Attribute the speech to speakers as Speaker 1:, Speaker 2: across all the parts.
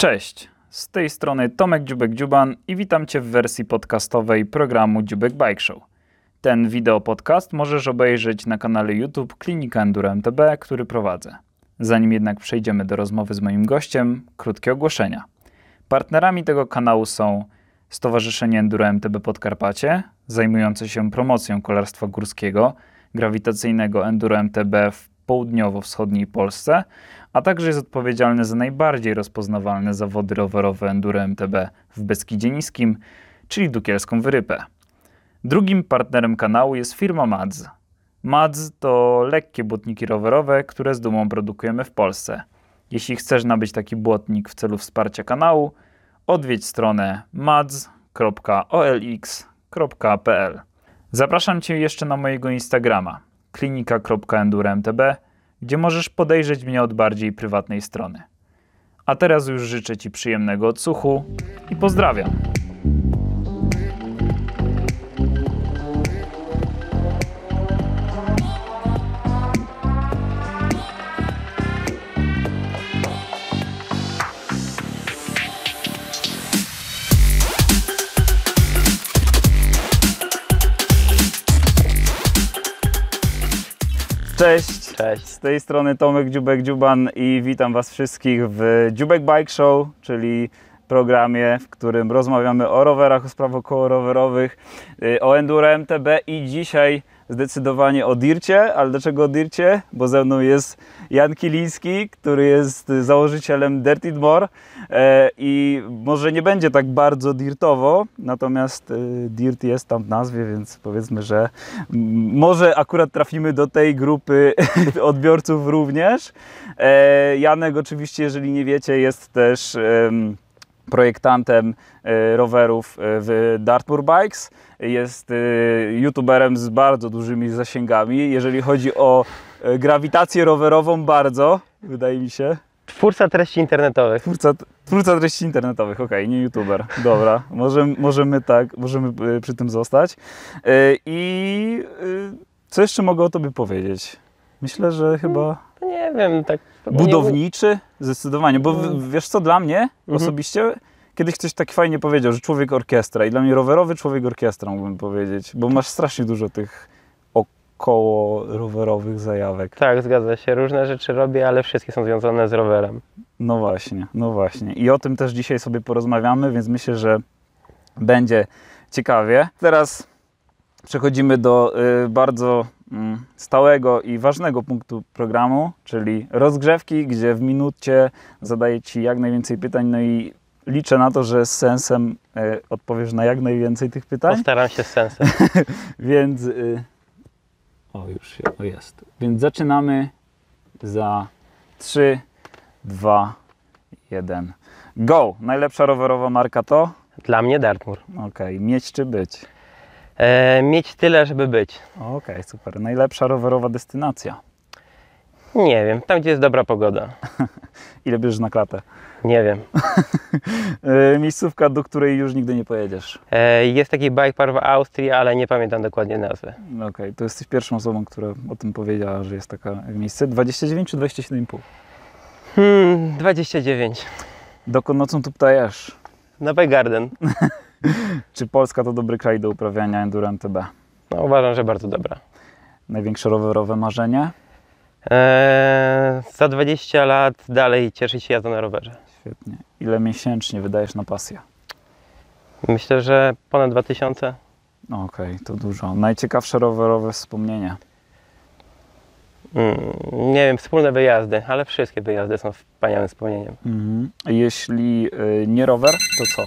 Speaker 1: Cześć, z tej strony Tomek Dziubek-Dziuban i witam Cię w wersji podcastowej programu Dziubek Bike Show. Ten wideo podcast możesz obejrzeć na kanale YouTube Klinika Enduro MTB, który prowadzę. Zanim jednak przejdziemy do rozmowy z moim gościem, krótkie ogłoszenia. Partnerami tego kanału są Stowarzyszenie Enduro MTB Podkarpacie, zajmujące się promocją kolarstwa górskiego, grawitacyjnego Enduro MTB w południowo-wschodniej Polsce, a także jest odpowiedzialny za najbardziej rozpoznawalne zawody rowerowe Enduro MTB w Beskidzie Niskim, czyli Dukielską Wyrypę. Drugim partnerem kanału jest firma Madz. Madz to lekkie błotniki rowerowe, które z dumą produkujemy w Polsce. Jeśli chcesz nabyć taki błotnik w celu wsparcia kanału, odwiedź stronę madz.olx.pl. Zapraszam Cię jeszcze na mojego Instagrama klinika.enduromtb, gdzie możesz podejrzeć mnie od bardziej prywatnej strony. A teraz już życzę Ci przyjemnego odsłuchu i pozdrawiam. Cześć.
Speaker 2: Cześć.
Speaker 1: Z tej strony Tomek Dziubek-Dziuban i witam Was wszystkich w Dziubek Bike Show, czyli programie, w którym rozmawiamy o rowerach, o sprawach kołorowerowych, y, o Enduro MTB i dzisiaj zdecydowanie o Dircie. Ale dlaczego o Dircie? Bo ze mną jest Jan Kiliński, który jest założycielem Dirty More e, i może nie będzie tak bardzo dirtowo, natomiast y, Dirt jest tam w nazwie, więc powiedzmy, że może akurat trafimy do tej grupy odbiorców również. E, Janek oczywiście, jeżeli nie wiecie, jest też projektantem e, rowerów e, w Dartmoor Bikes. Jest e, youtuberem z bardzo dużymi zasięgami. Jeżeli chodzi o grawitację rowerową, bardzo, wydaje mi się.
Speaker 2: Twórca treści internetowych.
Speaker 1: Twórca, twórca treści internetowych, okej, nie youtuber. Dobra, możemy, możemy tak, możemy przy tym zostać. I co jeszcze mogę o tobie powiedzieć? Myślę, że chyba
Speaker 2: No nie wiem, tak.
Speaker 1: budowniczy, zdecydowanie, bo w, wiesz co, dla mnie osobiście kiedyś ktoś tak fajnie powiedział, że człowiek orkiestra i dla mnie rowerowy człowiek orkiestra mógłbym powiedzieć, bo masz strasznie dużo tych około rowerowych zajawek.
Speaker 2: Tak, zgadza się. Różne rzeczy robię, ale wszystkie są związane z rowerem.
Speaker 1: No właśnie, no właśnie. I o tym też dzisiaj sobie porozmawiamy, więc myślę, że będzie ciekawie. Teraz przechodzimy do y, bardzo mm, stałego i ważnego punktu programu, czyli rozgrzewki, gdzie w minucie zadaję Ci jak najwięcej pytań, no i liczę na to, że z sensem y, odpowiesz na jak najwięcej tych pytań.
Speaker 2: Postaram się z sensem.
Speaker 1: Więc. Y... O, już się, o jest. Więc zaczynamy za 3, 2, 1. Go! Najlepsza rowerowa marka to?
Speaker 2: Dla mnie Dartmoor.
Speaker 1: Okej, mieć czy być?
Speaker 2: E, mieć tyle, żeby być.
Speaker 1: Okej, super. Najlepsza rowerowa destynacja.
Speaker 2: Nie wiem, tam gdzie jest dobra pogoda.
Speaker 1: Ile bierzesz na klatę?
Speaker 2: Nie wiem.
Speaker 1: Y, miejscówka, do której już nigdy nie pojedziesz.
Speaker 2: E, jest taki bike park w Austrii, ale nie pamiętam dokładnie nazwy.
Speaker 1: Okej, to jesteś pierwszą osobą, która o tym powiedziała, że jest taka miejsce. 29 czy 27,5?
Speaker 2: Hmm, 29.
Speaker 1: Dokąd nocą tu ptajesz?
Speaker 2: Na Bike Garden.
Speaker 1: Czy Polska to dobry kraj do uprawiania enduro MTB?
Speaker 2: No, uważam, że bardzo dobra.
Speaker 1: Największe rowerowe marzenie?
Speaker 2: E, za 20 lat dalej cieszy się jazdą na rowerze.
Speaker 1: Świetnie. Ile miesięcznie wydajesz na pasję?
Speaker 2: Myślę, że ponad 2000.
Speaker 1: No Okej, to dużo. Najciekawsze rowerowe wspomnienia.
Speaker 2: Mm, nie wiem, wspólne wyjazdy, ale wszystkie wyjazdy są wspaniałym wspomnieniem.
Speaker 1: Mhm. Jeśli y, nie rower, to co?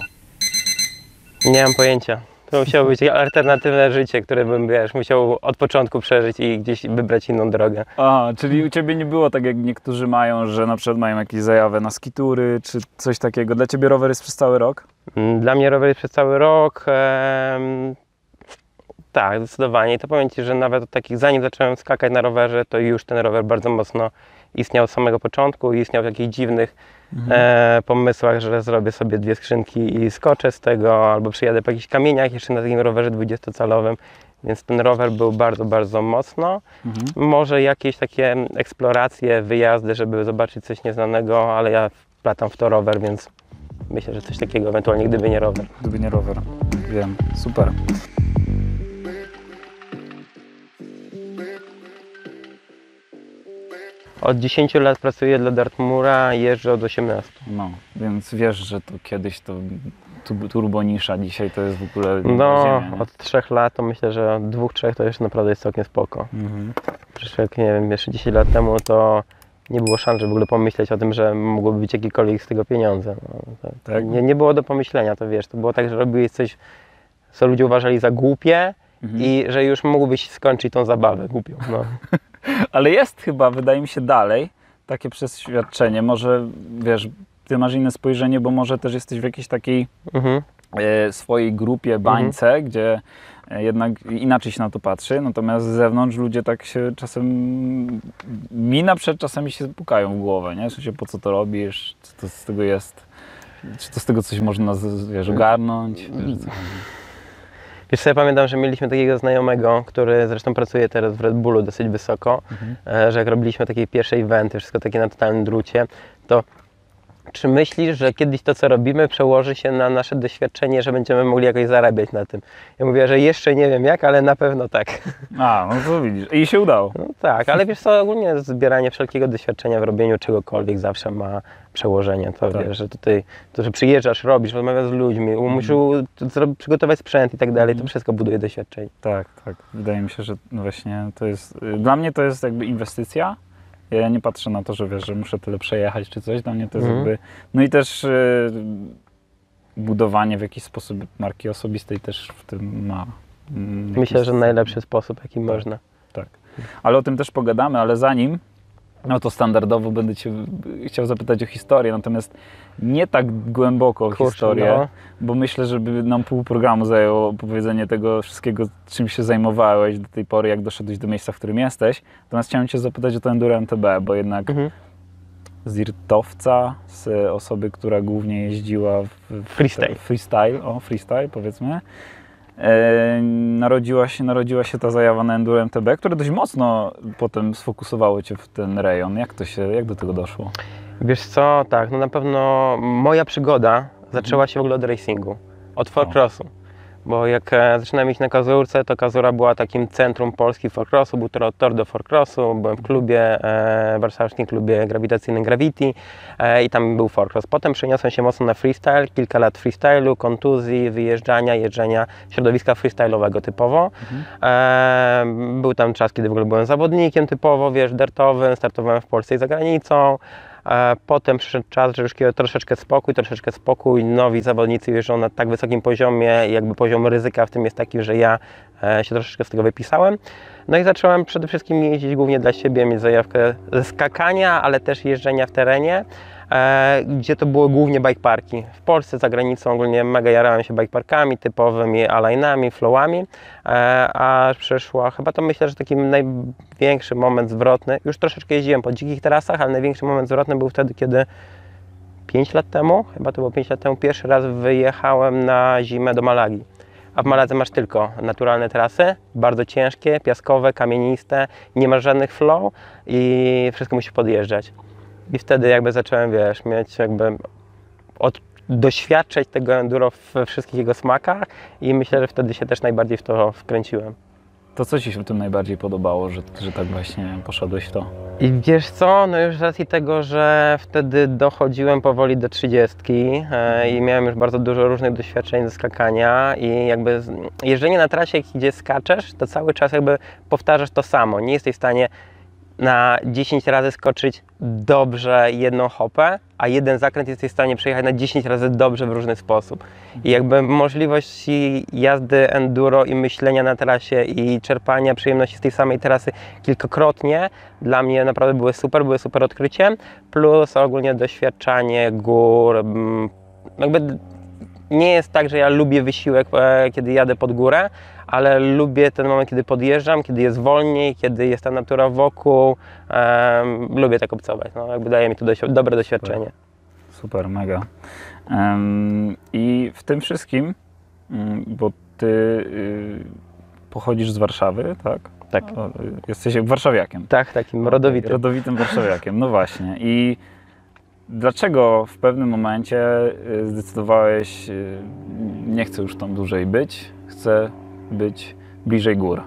Speaker 2: Nie mam pojęcia. To musiało być alternatywne życie, które bym, wiesz, musiał od początku przeżyć i gdzieś wybrać inną drogę.
Speaker 1: A, czyli u Ciebie nie było tak, jak niektórzy mają, że na przykład mają jakieś zajawę na skitury, czy coś takiego. Dla Ciebie rower jest przez cały rok?
Speaker 2: Mm, Dla mnie rower jest przez cały rok. em, tak, zdecydowanie. I to powiem Ci, że nawet od takich, zanim zacząłem skakać na rowerze, to już ten rower bardzo mocno istniał od samego początku i istniał w takich dziwnych e, pomysłach, że zrobię sobie dwie skrzynki i skoczę z tego, albo przyjadę po jakichś kamieniach jeszcze na takim rowerze 20-calowym. Więc ten rower był bardzo, bardzo mocno.
Speaker 1: Mhm.
Speaker 2: Może jakieś takie eksploracje, wyjazdy, żeby zobaczyć coś nieznanego, ale ja wplatam w to rower, więc myślę, że coś takiego ewentualnie, gdyby nie rower.
Speaker 1: Gdyby nie rower. Wiem, super.
Speaker 2: Od 10 lat pracuję dla Dartmoora, jeżdżę od 18.
Speaker 1: No, więc wiesz, że to kiedyś to tu- turbonisza, dzisiaj to jest w ogóle
Speaker 2: No,
Speaker 1: ziemia,
Speaker 2: od 3 lat to myślę, że od 2-3 to już naprawdę jest całkiem spoko.
Speaker 1: Mhm.
Speaker 2: Przecież jak nie wiem, jeszcze 10 lat temu to nie było szans, żeby w ogóle pomyśleć o tym, że mogłoby być jakiekolwiek z tego pieniądze. No,
Speaker 1: Tak?
Speaker 2: nie, nie było do pomyślenia, to wiesz, to było tak, że robiłeś coś, co ludzie uważali za głupie
Speaker 1: Mhm.
Speaker 2: i że już mógłbyś skończyć tą zabawę głupią. No.
Speaker 1: Ale jest chyba, wydaje mi się, dalej takie przeświadczenie. Może, wiesz, ty masz inne spojrzenie, bo może też jesteś w jakiejś takiej
Speaker 2: Mhm.
Speaker 1: e, swojej grupie, bańce, gdzie e, jednak inaczej się na to patrzy, natomiast z zewnątrz ludzie tak się czasem, mi na przykład czasami się pukają w głowę, nie? W sensie, po co to robisz, co to z tego jest, czy to z tego coś można, wiesz, ogarnąć, wiesz, co chodzi.
Speaker 2: Co, ja pamiętam, że mieliśmy takiego znajomego, który zresztą pracuje teraz w Red Bullu dosyć wysoko,
Speaker 1: Mhm.
Speaker 2: e, że jak robiliśmy takie pierwsze eventy, wszystko takie na totalnym drucie, to czy myślisz, że kiedyś to, co robimy, przełoży się na nasze doświadczenie, że będziemy mogli jakoś zarabiać na tym? Ja mówię, że jeszcze nie wiem jak, ale na pewno tak.
Speaker 1: A, no to widzisz, i się udało.
Speaker 2: No tak, ale wiesz co, ogólnie zbieranie wszelkiego doświadczenia w robieniu czegokolwiek zawsze ma przełożenie. To
Speaker 1: Tak.
Speaker 2: wiesz, że tutaj, to, że przyjeżdżasz, robisz, rozmawiasz z ludźmi, musisz zro- przygotować sprzęt i tak dalej, to
Speaker 1: Mhm.
Speaker 2: wszystko buduje doświadczenie.
Speaker 1: Tak, tak. Wydaje mi się, że właśnie to jest. y, Dla mnie to jest jakby inwestycja. Ja nie patrzę na to, że wiesz, że muszę tyle przejechać czy coś. Dla mnie to jest
Speaker 2: Mhm.
Speaker 1: jakby. No i też y, budowanie w jakiś sposób marki osobistej też w tym ma. mm,
Speaker 2: Myślę, że najlepszy sposób, jaki
Speaker 1: Tak.
Speaker 2: można.
Speaker 1: Tak. Ale o tym też pogadamy, ale zanim. No to standardowo będę Cię chciał zapytać o historię, natomiast nie tak głęboko o
Speaker 2: Kurczę,
Speaker 1: historię.
Speaker 2: no.
Speaker 1: Bo myślę, żeby nam pół programu zajęło opowiedzenie tego wszystkiego, czym się zajmowałeś do tej pory, jak doszedłeś do miejsca, w którym jesteś. Natomiast chciałem Cię zapytać o to Enduro MTB, bo jednak
Speaker 2: Mhm.
Speaker 1: z irtowca, z osoby, która głównie jeździła w w
Speaker 2: Freestyle.
Speaker 1: freestyle, o freestyle powiedzmy, narodziła, się, narodziła się ta zajawa na Enduro MTB, które dość mocno potem sfokusowało Cię w ten rejon. Jak to się, jak do tego doszło?
Speaker 2: Wiesz co, tak, no na pewno moja przygoda zaczęła się w ogóle od racingu, od forecrossu. Bo jak e, zaczynałem iść na Kazurce, to Kazura była takim centrum Polski forecrossu, był tor, tor do forecrossu, byłem w klubie, e, warszawskim klubie grawitacyjnym Gravity e, i tam był forecross. Potem przeniosłem się mocno na freestyle, kilka lat freestylu, kontuzji, wyjeżdżania, jeżdżenia środowiska freestyle'owego typowo. E, był tam czas, kiedy w ogóle byłem zawodnikiem typowo, wiesz, dertowym, startowałem w Polsce i za granicą. Potem przyszedł czas, że już troszeczkę spokój, troszeczkę spokój. Nowi zawodnicy jeżdżą na tak wysokim poziomie, jakby poziom ryzyka w tym jest taki, że ja e, się troszeczkę z tego wypisałem. No i zacząłem przede wszystkim jeździć głównie dla siebie, mieć zajawkę skakania, ale też jeżdżenia w terenie, gdzie to były głównie bike parki. W Polsce, za granicą ogólnie mega jarałem się bike parkami typowymi, alignami, flowami, e, a przyszła, chyba to myślę, że taki największy moment zwrotny, już troszeczkę jeździłem po dzikich trasach, ale największy moment zwrotny był wtedy, kiedy 5 lat temu, chyba to było 5 lat temu, pierwszy raz wyjechałem na zimę do Malagi. A w Maladze masz tylko naturalne trasy, bardzo ciężkie, piaskowe, kamieniste, nie masz żadnych flow i wszystko musisz podjeżdżać. I wtedy jakby zacząłem, wiesz, mieć jakby od, doświadczać tego enduro we wszystkich jego smakach i myślę, że wtedy się też najbardziej w to wkręciłem.
Speaker 1: To co Ci się w tym najbardziej podobało, że, że tak właśnie poszedłeś w to?
Speaker 2: I wiesz co, no już z racji tego, że wtedy dochodziłem powoli do trzydziestki e, i miałem już bardzo dużo różnych doświadczeń ze skakania i jakby jeżdżenie na trasie, gdzie skaczesz, to cały czas jakby powtarzasz to samo. Nie jesteś w stanie na 10 razy skoczyć dobrze jedną hopę, a jeden zakręt jesteś w stanie przejechać na 10 razy dobrze w różny sposób. I jakby możliwości jazdy enduro i myślenia na trasie i czerpania przyjemności z tej samej trasy kilkakrotnie dla mnie naprawdę były super, były super odkryciem, plus ogólnie doświadczanie gór, mm, jakby nie jest tak, że ja lubię wysiłek, e, kiedy jadę pod górę, ale lubię ten moment, kiedy podjeżdżam, kiedy jest wolniej, kiedy jest ta natura wokół. Em, lubię tak obcować. No, jakby daje mi to dobre doświadczenie.
Speaker 1: Super, mega. Em, I w tym wszystkim, mm, bo Ty y, pochodzisz z Warszawy, tak?
Speaker 2: Tak.
Speaker 1: O, y, Jesteś warszawiakiem.
Speaker 2: Tak, takim rodowitym.
Speaker 1: Rodowitym warszawiakiem, no właśnie. I dlaczego w pewnym momencie y, zdecydowałeś, y, nie chcę już tam dłużej być, chcę być bliżej gór?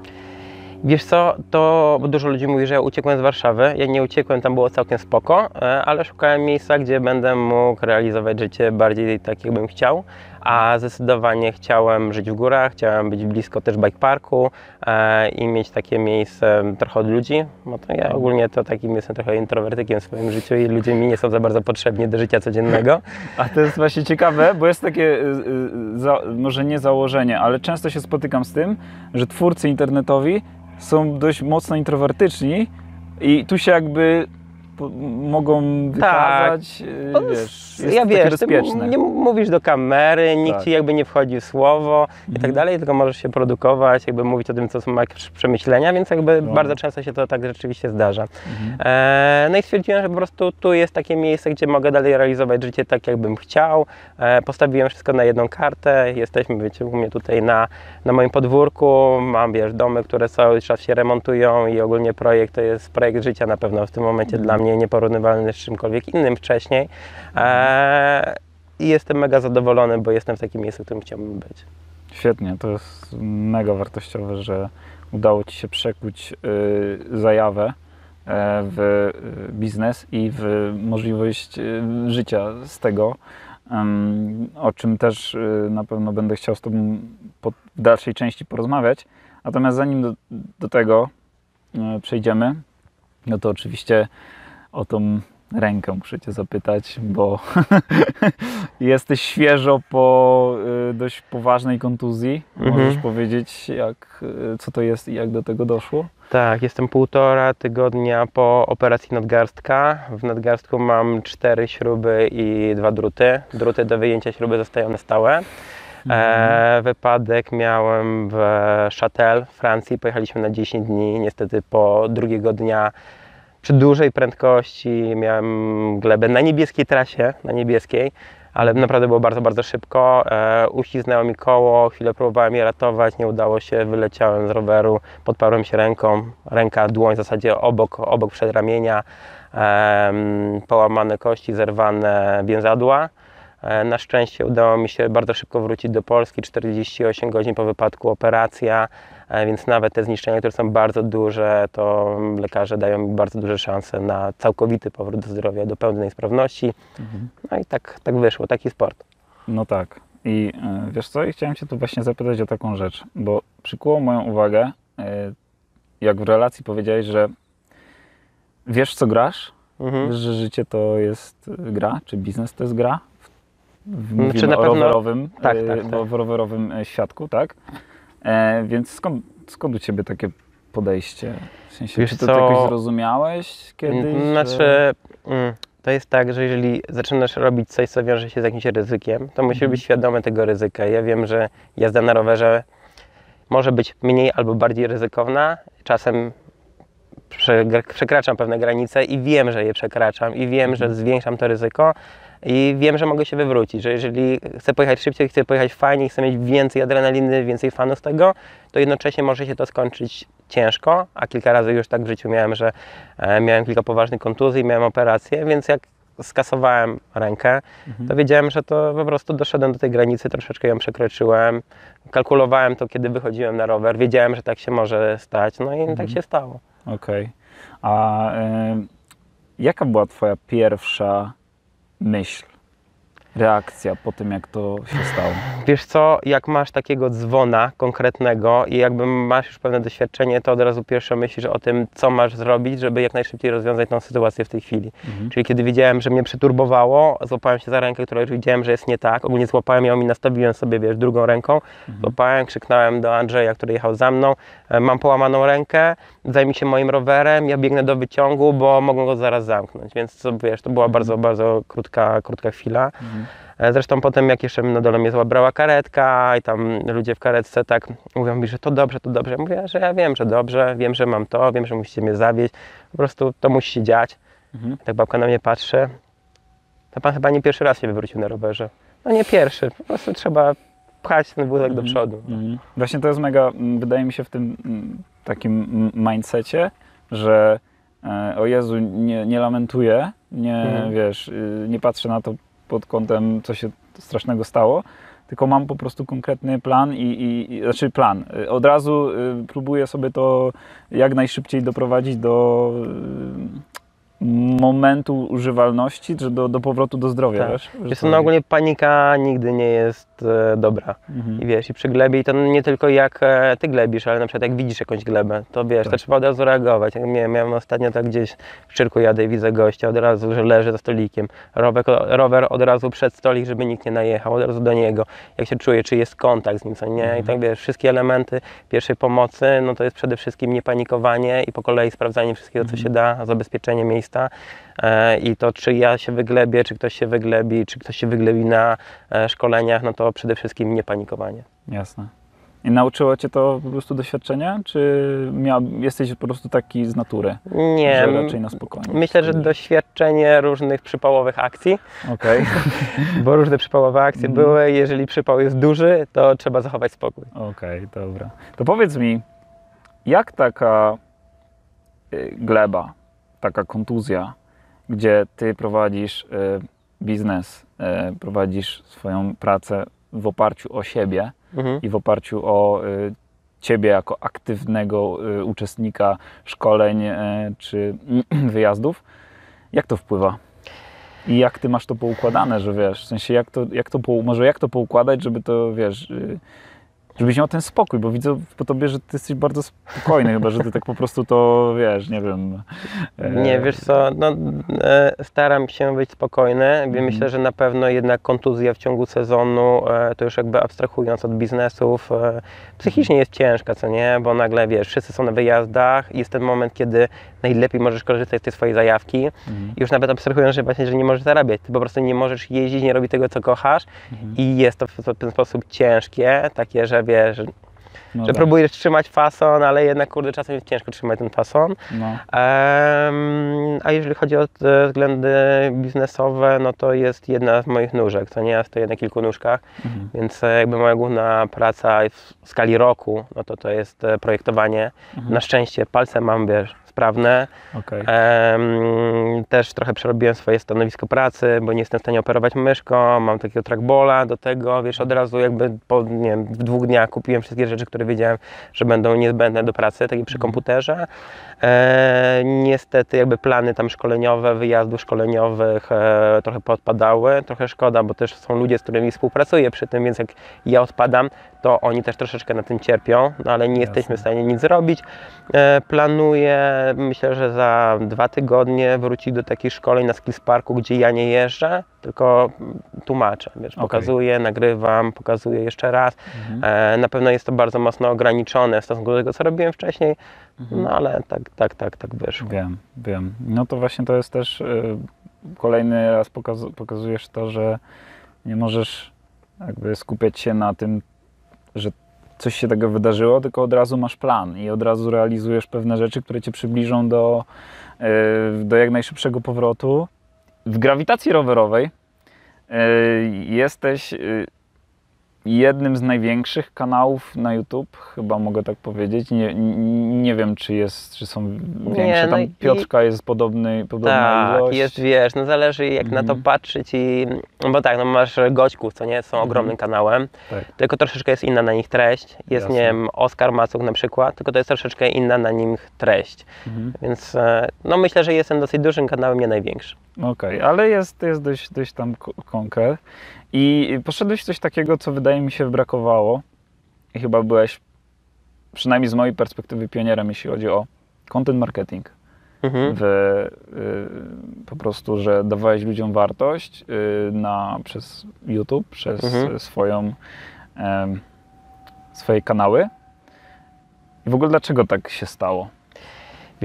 Speaker 2: Wiesz co, to dużo ludzi mówi, że ja uciekłem z Warszawy. Ja nie uciekłem, tam było całkiem spoko, e, ale szukałem miejsca, gdzie będę mógł realizować życie bardziej tak, jakbym chciał. A zdecydowanie chciałem żyć w górach, chciałem być blisko też bike parku e, i mieć takie miejsce trochę od ludzi, bo to ja ogólnie to takim jestem trochę introwertykiem w swoim życiu i ludzie mi nie są za bardzo potrzebni do życia codziennego.
Speaker 1: A to jest właśnie ciekawe, bo jest takie, y, y, może nie założenie, ale często się spotykam z tym, że twórcy internetowi są dość mocno introwertyczni i tu się jakby mogą wykazać, y,
Speaker 2: No,
Speaker 1: wiesz, jest
Speaker 2: ja wiesz,
Speaker 1: bezpieczne.
Speaker 2: nie mówisz do kamery, nikt
Speaker 1: Tak.
Speaker 2: ci jakby nie wchodzi w słowo i tak
Speaker 1: Mhm.
Speaker 2: dalej, tylko możesz się produkować, jakby mówić o tym, co są jakieś przemyślenia, więc jakby
Speaker 1: No.
Speaker 2: bardzo często się to tak rzeczywiście zdarza.
Speaker 1: Mhm.
Speaker 2: E, no i stwierdziłem, że po prostu tu jest takie miejsce, gdzie mogę dalej realizować życie tak, jakbym chciał. E, postawiłem wszystko na jedną kartę. Jesteśmy, wiecie, u mnie tutaj na, na moim podwórku. Mam, wiesz, domy, które cały czas się remontują i ogólnie projekt to jest projekt życia na pewno w tym momencie dla mnie nieporównywalny z czymkolwiek innym wcześniej. E, I jestem mega zadowolony, bo jestem w takim miejscu, w którym chciałbym być.
Speaker 1: Świetnie, to jest mega wartościowe, że udało Ci się przekuć y, zajawę e, w y, biznes i w możliwość y, życia z tego, o czym też na pewno będę chciał z Tobą w dalszej części porozmawiać. Natomiast zanim do, do tego y, przejdziemy, no to oczywiście o tą rękę muszę Cię zapytać, bo jesteś świeżo po y, dość poważnej kontuzji.
Speaker 2: Mhm.
Speaker 1: Możesz powiedzieć, jak, y, co to jest i jak do tego doszło?
Speaker 2: Tak, jestem półtora tygodnia po operacji nadgarstka. W nadgarstku mam cztery śruby i dwa druty. Druty do wyjęcia śruby zostają na stałe. E, wypadek miałem w Châtel, Francji. Pojechaliśmy na 10 dni. Niestety po drugiego dnia przy dużej prędkości miałem glebę na niebieskiej trasie, na niebieskiej, ale naprawdę było bardzo, bardzo szybko. E, uśliznęło mi koło, chwilę próbowałem je ratować, nie udało się, wyleciałem z roweru, podparłem się ręką, ręka, dłoń w zasadzie obok, obok przedramienia, em, połamane kości, zerwane więzadła. E, Na szczęście udało mi się bardzo szybko wrócić do Polski, 48 godzin po wypadku operacja, e, więc nawet te zniszczenia, które są bardzo duże, to lekarze dają mi bardzo duże szanse na całkowity powrót do zdrowia, do pełnej sprawności.
Speaker 1: Mhm.
Speaker 2: No i tak, tak wyszło, taki sport.
Speaker 1: No tak. I y, wiesz co, i chciałem Cię tu właśnie zapytać o taką rzecz, bo przykuło moją uwagę, y, jak w relacji powiedziałeś, że wiesz co grasz,
Speaker 2: Mhm.
Speaker 1: wiesz, że życie to jest gra, czy biznes to jest gra. W-
Speaker 2: Znaczy
Speaker 1: o
Speaker 2: pewno-
Speaker 1: rowerowym,
Speaker 2: tak, tak, tak.
Speaker 1: o rowerowym świadku, tak? E, więc skąd, skąd u Ciebie takie podejście? W sensie,
Speaker 2: Wiesz
Speaker 1: czy to
Speaker 2: co?
Speaker 1: jakoś zrozumiałeś kiedyś?
Speaker 2: Znaczy,
Speaker 1: że-
Speaker 2: mm, to jest tak, że jeżeli zaczynasz robić coś, co wiąże się z jakimś ryzykiem, to musisz
Speaker 1: Mhm.
Speaker 2: być świadomy tego ryzyka. Ja wiem, że jazda na rowerze może być mniej albo bardziej ryzykowna. Czasem prze- przekraczam pewne granice i wiem, że je przekraczam i wiem, że zwiększam to ryzyko i wiem, że mogę się wywrócić, że jeżeli chcę pojechać szybciej, chcę pojechać fajniej, chcę mieć więcej adrenaliny, więcej fanu z tego, to jednocześnie może się to skończyć ciężko, a kilka razy już tak w życiu miałem, że e, miałem kilka poważnych kontuzji, miałem operację, więc jak skasowałem rękę,
Speaker 1: Mhm.
Speaker 2: to wiedziałem, że to po prostu doszedłem do tej granicy, troszeczkę ją przekroczyłem, kalkulowałem to, kiedy wychodziłem na rower, wiedziałem, że tak się może stać, no i
Speaker 1: Mhm.
Speaker 2: tak się stało.
Speaker 1: Okej. A y, jaka była Twoja pierwsza myśl, reakcja po tym, jak to się stało?
Speaker 2: Wiesz co, jak masz takiego dzwona konkretnego i jakby masz już pewne doświadczenie, to od razu pierwsze myślisz o tym, co masz zrobić, żeby jak najszybciej rozwiązać tą sytuację w tej chwili.
Speaker 1: Mhm.
Speaker 2: Czyli kiedy widziałem, że mnie przeturbowało, złapałem się za rękę, która już widziałem, że jest nie tak, ogólnie złapałem ją i nastawiłem sobie, wiesz, drugą ręką, złapałem, krzyknąłem do Andrzeja, który jechał za mną, e, mam połamaną rękę, zajmij się moim rowerem, ja biegnę do wyciągu, bo mogą go zaraz zamknąć, więc to, wiesz, to była bardzo, bardzo krótka, krótka chwila.
Speaker 1: Mhm.
Speaker 2: E, Zresztą potem jak jeszcze na dole mnie zabrała karetka i tam ludzie w karetce tak mówią mi, że to dobrze, to dobrze. Mówię, że ja wiem, że dobrze, wiem, że mam to, wiem, że musicie mnie zawieźć. Po prostu to musi się dziać.
Speaker 1: Mhm.
Speaker 2: Tak babka na mnie patrzy. To pan chyba nie pierwszy raz się wywrócił na rowerze. No nie pierwszy, po prostu trzeba pchać ten wózek do
Speaker 1: Mhm.
Speaker 2: przodu.
Speaker 1: Mhm. Właśnie to jest mega, wydaje mi się, w tym takim mindsetie, że e, o Jezu, nie, nie lamentuję, nie,
Speaker 2: Mhm.
Speaker 1: wiesz, y, nie patrzę na to pod kątem, co się strasznego stało, tylko mam po prostu konkretny plan i, i, i znaczy plan. Od razu y, próbuję sobie to jak najszybciej doprowadzić do momentu używalności, czy do, do powrotu do zdrowia,
Speaker 2: Tak.
Speaker 1: wiesz?
Speaker 2: Wiesz,
Speaker 1: to-
Speaker 2: no ogólnie panika nigdy nie jest e, dobra.
Speaker 1: Mhm.
Speaker 2: I wiesz, i przy glebie, i to nie tylko jak e, ty glebisz, ale na przykład jak widzisz jakąś glebę, to wiesz, to
Speaker 1: Tak.
Speaker 2: trzeba od razu reagować. Jak miałem, miałem ostatnio tak gdzieś w Czyrku jadę i widzę gościa od razu, że leży za stolikiem. Rower, rower od razu przed stolik, żeby nikt nie najechał, od razu do niego. Jak się czuje, czy jest kontakt z nim, co nie? I
Speaker 1: Mhm.
Speaker 2: tak wiesz, wszystkie elementy pierwszej pomocy, no to jest przede wszystkim nie panikowanie i po kolei sprawdzanie wszystkiego, co się da, zabezpieczenie miejsca. E, I to, czy ja się wyglebię, czy ktoś się wyglebi, czy ktoś się wyglebi na e, szkoleniach, no to przede wszystkim nie panikowanie.
Speaker 1: Jasne. I nauczyło cię to po prostu doświadczenia, czy miał, jesteś po prostu taki z natury,
Speaker 2: Nie,
Speaker 1: że raczej na spokojnie?
Speaker 2: myślę, że doświadczenie różnych przypałowych akcji,
Speaker 1: Okej,
Speaker 2: bo różne przypałowe akcje
Speaker 1: Mhm.
Speaker 2: były. Jeżeli przypał jest duży, to trzeba zachować spokój.
Speaker 1: okej, dobra. To powiedz mi, jak taka y, gleba, taka kontuzja, gdzie ty prowadzisz y, biznes, y, prowadzisz swoją pracę w oparciu o siebie
Speaker 2: Mhm.
Speaker 1: i w oparciu o y, ciebie jako aktywnego uczestnika szkoleń czy wyjazdów, jak to wpływa? I jak ty masz to poukładane, że wiesz, w sensie jak to, jak to może jak to poukładać, żeby to, wiesz, żebyś miał ten spokój, bo widzę po tobie, że ty jesteś bardzo spokojny, chyba, że ty tak po prostu to, wiesz, nie wiem. e,
Speaker 2: Nie, wiesz co, no, e, staram się być spokojny.
Speaker 1: Mhm.
Speaker 2: Myślę, że na pewno jednak kontuzja w ciągu sezonu, e, to już jakby abstrahując od biznesów, psychicznie jest ciężka, co nie? Bo nagle, wiesz, wszyscy są na wyjazdach i jest ten moment, kiedy najlepiej możesz korzystać z tej swojej zajawki.
Speaker 1: Mhm.
Speaker 2: I już nawet abstrahując, że właśnie, że nie możesz zarabiać, ty po prostu nie możesz jeździć, nie robić tego, co kochasz
Speaker 1: Mhm.
Speaker 2: i jest to w, w ten sposób ciężkie, takie, że wiesz,
Speaker 1: No
Speaker 2: że
Speaker 1: tak,
Speaker 2: próbujesz trzymać fason, ale jednak, kurde, czasem jest ciężko trzymać ten fason.
Speaker 1: No,
Speaker 2: Em, a jeżeli chodzi o względy biznesowe, no to jest jedna z moich nóżek, co nie? Ja stoję na kilku nóżkach,
Speaker 1: mhm.
Speaker 2: więc e, jakby moja główna praca w skali roku, no to to jest e, projektowanie.
Speaker 1: Mhm.
Speaker 2: Na szczęście palce mam, wiesz, sprawne.
Speaker 1: okej.
Speaker 2: Em, też trochę przerobiłem swoje stanowisko pracy, bo nie jestem w stanie operować myszką, mam takiego trackballa do tego, wiesz, od razu jakby po, nie wiem, w dwóch dniach kupiłem wszystkie rzeczy, które wiedziałem, że będą niezbędne do pracy, takie przy komputerze. E, niestety jakby plany tam szkoleniowe, wyjazdów szkoleniowych e, trochę podpadały, trochę szkoda, bo też są ludzie, z którymi współpracuję przy tym, więc jak ja odpadam, to oni też troszeczkę na tym cierpią, no ale nie jesteśmy w stanie nic zrobić. E, planuję, myślę, że za dwa tygodnie wrócić do takich szkoleń na Skills Parku, gdzie ja nie jeżdżę, tylko tłumaczę, wiesz,
Speaker 1: Okej.
Speaker 2: pokazuję, nagrywam, pokazuję jeszcze raz.
Speaker 1: Mhm.
Speaker 2: E, na pewno jest to bardzo mocno ograniczone w stosunku do tego, co robiłem wcześniej,
Speaker 1: Mhm.
Speaker 2: no ale tak, tak, tak, tak wyszło.
Speaker 1: Wiem, wiem. No to właśnie to jest też y, kolejny raz pokazu- pokazujesz to, że nie możesz jakby skupiać się na tym, że coś się tego wydarzyło, tylko od razu masz plan i od razu realizujesz pewne rzeczy, które cię przybliżą do, y, do jak najszybszego powrotu. W grawitacji rowerowej y, jesteś y, jednym z największych kanałów na YouTube, chyba mogę tak powiedzieć. Nie, nie, nie wiem, czy, jest, czy są większe.
Speaker 2: no
Speaker 1: Tam
Speaker 2: i-
Speaker 1: Piotrka jest podobny, podobna
Speaker 2: Tak,
Speaker 1: ilość.
Speaker 2: jest, wiesz, no zależy jak na to
Speaker 1: Mhm.
Speaker 2: patrzeć i, no bo tak, no masz goćków, co nie, są
Speaker 1: Mhm.
Speaker 2: ogromnym kanałem,
Speaker 1: Tak.
Speaker 2: tylko troszeczkę jest inna na nich treść, jest,
Speaker 1: Jasne.
Speaker 2: nie wiem, Oskar Macuk na przykład, tylko to jest troszeczkę inna na nim treść,
Speaker 1: Mhm.
Speaker 2: więc e, no myślę, że jestem dosyć dużym kanałem, nie największy.
Speaker 1: Okej, ale jest, jest dość, dość tam ko- konkret. I poszedłeś coś takiego, co wydaje mi się brakowało. I chyba byłeś, przynajmniej z mojej perspektywy, pionierem, jeśli chodzi o content marketing.
Speaker 2: Mhm.
Speaker 1: w, y, po prostu, że dawałeś ludziom wartość y, na, przez YouTube, przez
Speaker 2: Mhm.
Speaker 1: swoją, em, swoje kanały. I w ogóle dlaczego tak się stało?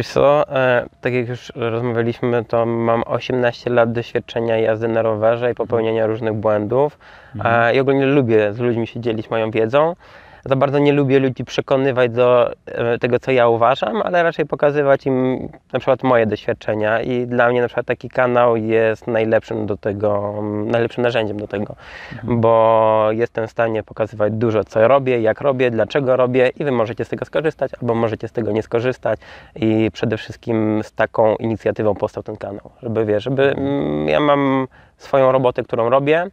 Speaker 2: Wiesz co, e, tak jak już rozmawialiśmy, to mam 18 lat doświadczenia jazdy na rowerze i popełniania różnych błędów
Speaker 1: Mhm.
Speaker 2: i ogólnie lubię z ludźmi się dzielić moją wiedzą. Za bardzo nie lubię ludzi przekonywać do e, tego, co ja uważam, ale raczej pokazywać im na przykład moje doświadczenia i dla mnie na przykład taki kanał jest najlepszym do tego, najlepszym narzędziem do tego, bo jestem w stanie pokazywać dużo, co robię, jak robię, dlaczego robię i wy możecie z tego skorzystać, albo możecie z tego nie skorzystać i przede wszystkim z taką inicjatywą powstał ten kanał, żeby wiesz, żeby mm, ja mam swoją robotę, którą robię,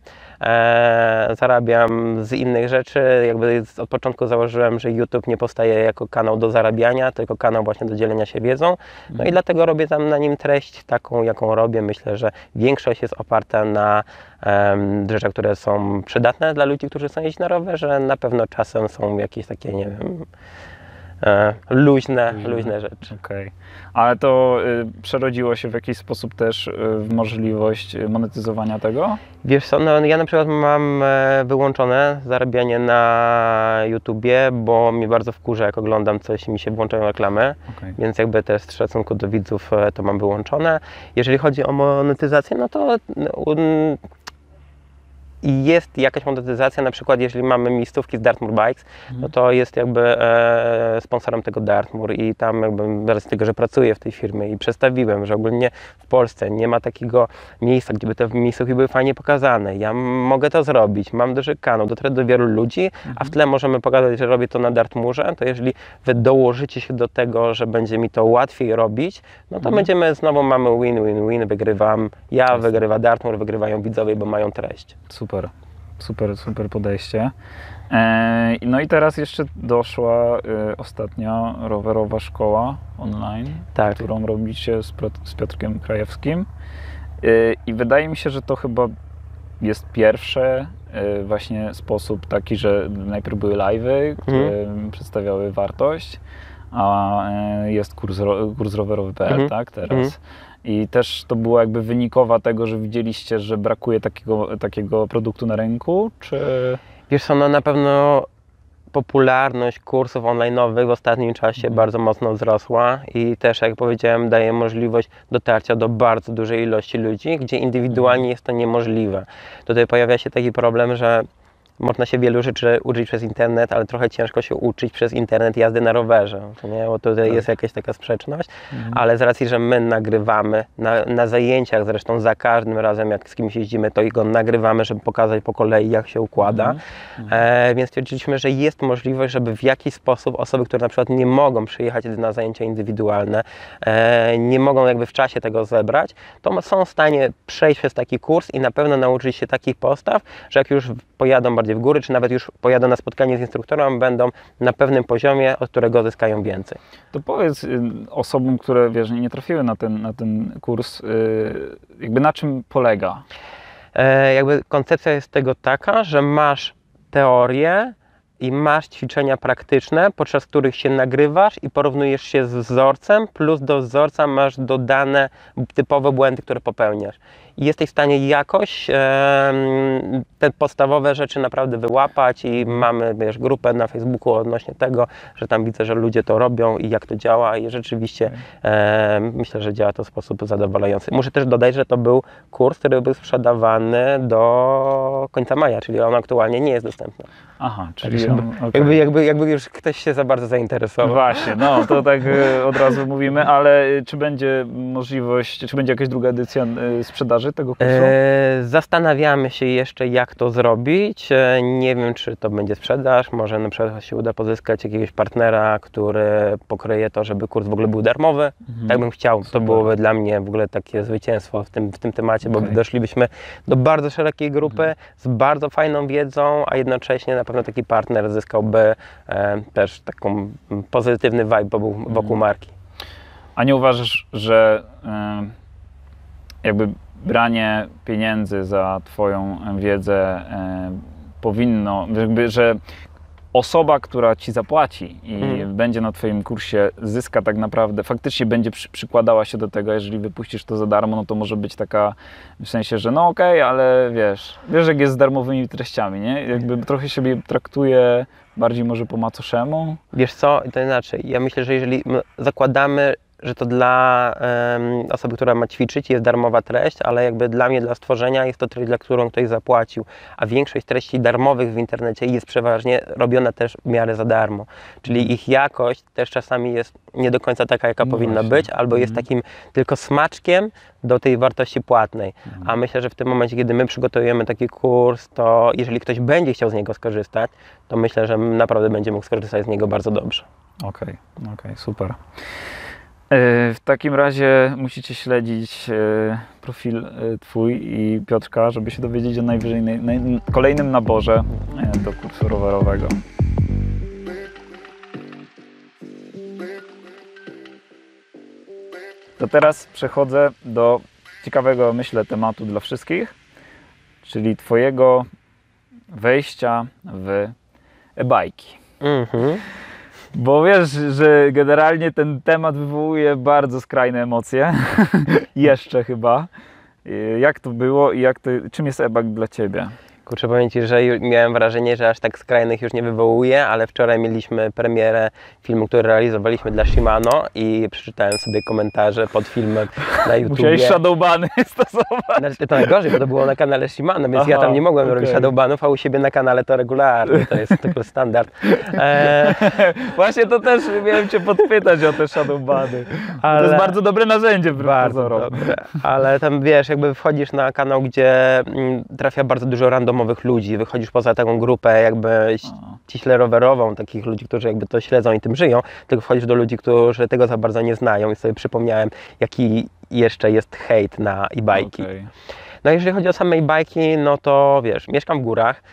Speaker 2: zarabiam z innych rzeczy, jakby od początku założyłem, że YouTube nie powstaje jako kanał do zarabiania, tylko kanał właśnie do dzielenia się wiedzą, no i dlatego robię tam na nim treść taką, jaką robię, myślę, że większość jest oparta na em, rzeczach, które są przydatne dla ludzi, którzy chcą jeździć na rowerze, na pewno czasem są jakieś takie, nie wiem, e, luźne,
Speaker 1: Luźne.
Speaker 2: luźne rzeczy.
Speaker 1: Okej. Ale to y, przerodziło się w jakiś sposób też y, w możliwość y, monetyzowania tego?
Speaker 2: Wiesz co, no ja na przykład mam e, wyłączone zarabianie na YouTubie, bo mnie bardzo wkurza, jak oglądam coś i mi się włączają reklamy,
Speaker 1: Okej.
Speaker 2: więc jakby też z szacunku do widzów e, to mam wyłączone. Jeżeli chodzi o monetyzację, no to no, un- jest jakaś monetyzacja, na przykład jeżeli mamy miejscówki z Dartmoor Bikes, no to jest jakby e, sponsorem tego Dartmoor i tam jakby z tego, że pracuję w tej firmie i przedstawiłem, że ogólnie w Polsce nie ma takiego miejsca, gdzie by te miejscówki były fajnie pokazane. Ja mogę to zrobić, mam duży kanał, dotrę do wielu ludzi, a w tle możemy pokazać, że robię to na Dartmoorze, to jeżeli wy dołożycie się do tego, że będzie mi to łatwiej robić, no to będziemy znowu mamy win-win-win, wygrywam ja, wygrywa Dartmoor, wygrywają widzowie, bo mają treść.
Speaker 1: Super, super, super podejście. E, no i teraz jeszcze doszła y, ostatnio rowerowa szkoła online,
Speaker 2: Tak.
Speaker 1: którą robicie z, Piotrkiem Krajewskim. Y, I wydaje mi się, że to chyba jest pierwszy właśnie sposób taki, że najpierw były live'y, które przedstawiały wartość, a jest kurs, kurs rowerowy.pl,
Speaker 2: Mhm.
Speaker 1: tak, teraz.
Speaker 2: Mhm.
Speaker 1: I też to było jakby wynikowa tego, że widzieliście, że brakuje takiego, takiego produktu na rynku, czy...
Speaker 2: Wiesz co, no na pewno popularność kursów online'owych w ostatnim czasie bardzo mocno wzrosła i też, jak powiedziałem, daje możliwość dotarcia do bardzo dużej ilości ludzi, gdzie indywidualnie jest to niemożliwe. Tutaj pojawia się taki problem, że można się wielu rzeczy uczyć przez internet, ale trochę ciężko się uczyć przez internet jazdy na rowerze. Nie? Bo tutaj
Speaker 1: Tak.
Speaker 2: jest jakaś taka sprzeczność, ale z racji, że my nagrywamy na, na zajęciach, zresztą za każdym razem, jak z kimś jeździmy, to go nagrywamy, żeby pokazać po kolei, jak się układa. E, więc stwierdziliśmy, że jest możliwość, żeby w jakiś sposób osoby, które na przykład nie mogą przyjechać na zajęcia indywidualne, e, nie mogą jakby w czasie tego zebrać, to są w stanie przejść przez taki kurs i na pewno nauczyć się takich postaw, że jak już pojadą bardziej w góry, czy nawet już pojadą na spotkanie z instruktorem, będą na pewnym poziomie, od którego zyskają więcej.
Speaker 1: To powiedz y, osobom, które wiesz, nie trafiły na ten, na ten kurs, y, jakby na czym polega?
Speaker 2: E, jakby koncepcja jest tego taka, że masz teorię i masz ćwiczenia praktyczne, podczas których się nagrywasz i porównujesz się z wzorcem, plus do wzorca masz dodane typowe błędy, które popełniasz. I jesteś w stanie jakoś te podstawowe rzeczy naprawdę wyłapać i mamy wiesz, grupę na Facebooku odnośnie tego, że tam widzę, że ludzie to robią i jak to działa i rzeczywiście myślę, że działa to w sposób zadowalający. Muszę też dodać, że to był kurs, który był sprzedawany do końca maja, czyli on aktualnie nie jest dostępny.
Speaker 1: Aha, czyli on, okej.
Speaker 2: Jakby, jakby, jakby już ktoś się za bardzo zainteresował.
Speaker 1: Właśnie, no to tak y, od razu mówimy, ale czy będzie możliwość, czy będzie jakaś druga edycja y, sprzedaży tego kursu?
Speaker 2: E, zastanawiamy się jeszcze, jak to zrobić. E, nie wiem, czy to będzie sprzedaż. Może na przykład się uda pozyskać jakiegoś partnera, który pokryje to, żeby kurs w ogóle był darmowy. Tak bym chciał. To
Speaker 1: Super.
Speaker 2: byłoby dla mnie w ogóle takie zwycięstwo w tym, w tym temacie, bo
Speaker 1: Okej.
Speaker 2: doszlibyśmy do bardzo szerokiej grupy z bardzo fajną wiedzą, a jednocześnie na pewno taki partner zyskałby e, też taką pozytywny vibe wokół, wokół marki.
Speaker 1: A nie uważasz, że y, jakby branie pieniędzy za Twoją wiedzę y, powinno, jakby, że osoba, która Ci zapłaci i
Speaker 2: Mhm.
Speaker 1: będzie na Twoim kursie, zyska tak naprawdę, faktycznie będzie przy, przykładała się do tego, jeżeli wypuścisz to za darmo, no to może być taka w sensie, że no okej, ale wiesz, wiesz jak jest z darmowymi treściami, nie? Jakby trochę siebie traktuje bardziej może po macoszemu.
Speaker 2: Wiesz co, to inaczej. Ja myślę, że jeżeli my zakładamy, że to dla em, osoby, która ma ćwiczyć, jest darmowa treść, ale jakby dla mnie, dla stworzenia jest to treść, dla którą ktoś zapłacił. A większość treści darmowych w internecie jest przeważnie robiona też w miarę za darmo. Czyli ich jakość też czasami jest nie do końca taka, jaka
Speaker 1: No
Speaker 2: powinna
Speaker 1: właśnie.
Speaker 2: być, albo jest
Speaker 1: Mhm.
Speaker 2: takim tylko smaczkiem do tej wartości płatnej. A myślę, że w tym momencie, kiedy my przygotowujemy taki kurs, to jeżeli ktoś będzie chciał z niego skorzystać, to myślę, że naprawdę będzie mógł skorzystać z niego bardzo dobrze.
Speaker 1: Okej, okej, super. E, W takim razie musicie śledzić e, profil e, Twój i Piotrka, żeby się dowiedzieć o najwyżej, naj, kolejnym naborze do kursu rowerowego. To teraz przechodzę do ciekawego, myślę, tematu dla wszystkich, czyli Twojego wejścia w e-bajki.
Speaker 2: Mhm.
Speaker 1: Bo wiesz, że generalnie ten temat wywołuje bardzo skrajne emocje. Jeszcze chyba. Y, Jak to było i jak to, czym jest e-bike dla Ciebie?
Speaker 2: Kurczę, powiem Ci, że miałem wrażenie, że aż tak skrajnych już nie wywołuje, ale wczoraj mieliśmy premierę filmu, który realizowaliśmy dla Shimano i przeczytałem sobie komentarze pod filmem na YouTubie.
Speaker 1: Musiałeś shadowbany stosować.
Speaker 2: Znaczy, to najgorzej, bo to było na kanale Shimano, więc ja
Speaker 1: Aha,
Speaker 2: tam nie mogłem
Speaker 1: okej.
Speaker 2: robić shadowbanów, a u siebie na kanale to regularnie, to jest tylko standard. E,
Speaker 1: Właśnie to też miałem Cię podpytać o te shadowbany. To
Speaker 2: Ale-
Speaker 1: jest bardzo dobre narzędzie
Speaker 2: Bardzo dobre. Ale tam wiesz, jakby wchodzisz na kanał, gdzie mm, trafia bardzo dużo randomowych ludzi, wychodzisz poza taką grupę jakby ściśle rowerową, takich ludzi, którzy jakby to śledzą i tym żyją, tylko wchodzisz do ludzi, którzy tego za bardzo nie znają i sobie przypomniałem, jaki jeszcze jest hejt na e-bajki.
Speaker 1: Okej.
Speaker 2: No jeżeli chodzi o same e-bajki, no to wiesz, mieszkam w górach,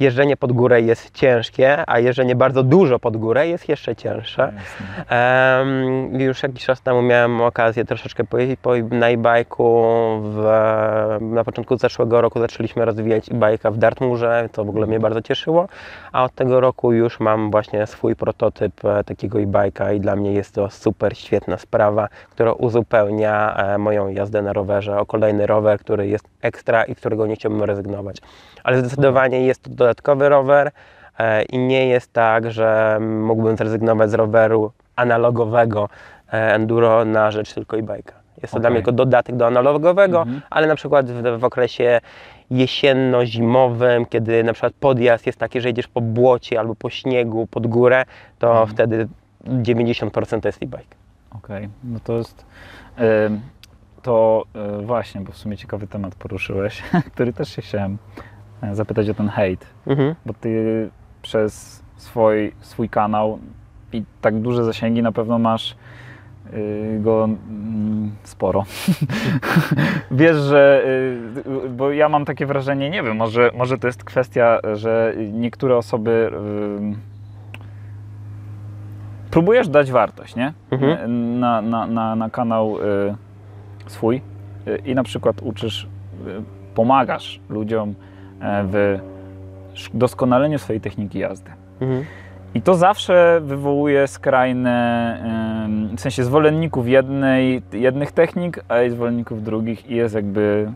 Speaker 2: jeżdżenie pod górę jest ciężkie, a jeżdżenie bardzo dużo pod górę jest jeszcze cięższe. Już jakiś czas temu miałem okazję troszeczkę pojeździć po, na e-bajku. W, na początku zeszłego roku zaczęliśmy rozwijać e-bajka w Dartmurze, to w ogóle mnie bardzo cieszyło. A od tego roku już mam właśnie swój prototyp e, takiego e-bajka i dla mnie jest to super świetna sprawa, która uzupełnia e, moją jazdę na rowerze o kolejny rower, który jest ekstra i którego nie chciałbym rezygnować. Ale zdecydowanie jest to dodatkowy rower. E, I nie jest tak, że mógłbym zrezygnować z roweru analogowego e, enduro na rzecz tylko e-bike'a. Jest to dla
Speaker 1: Okej.
Speaker 2: mnie tylko dodatek do analogowego,
Speaker 1: Mhm.
Speaker 2: ale na przykład w, w okresie jesienno-zimowym, kiedy na przykład podjazd jest taki, że jedziesz po błocie albo po śniegu pod górę, to
Speaker 1: Mhm.
Speaker 2: wtedy 90% to jest e-bike.
Speaker 1: Okej, no to jest. em, To e, właśnie, bo w sumie ciekawy temat poruszyłeś, który też się chciałem zapytać o ten hejt.
Speaker 2: Mhm.
Speaker 1: bo ty przez swój, swój kanał i tak duże zasięgi na pewno masz y, go mm, sporo. Wiesz, że y, bo ja mam takie wrażenie, nie wiem, może, może to jest kwestia, że niektóre osoby y, próbujesz dać wartość, nie?
Speaker 2: Mhm.
Speaker 1: Na, na, na, na kanał swój i na przykład uczysz, pomagasz ludziom e, w sz- doskonaleniu swojej techniki jazdy.
Speaker 2: Mhm.
Speaker 1: I to zawsze wywołuje skrajne, w sensie zwolenników jednej, jednych technik, a i zwolenników drugich i jest jakby...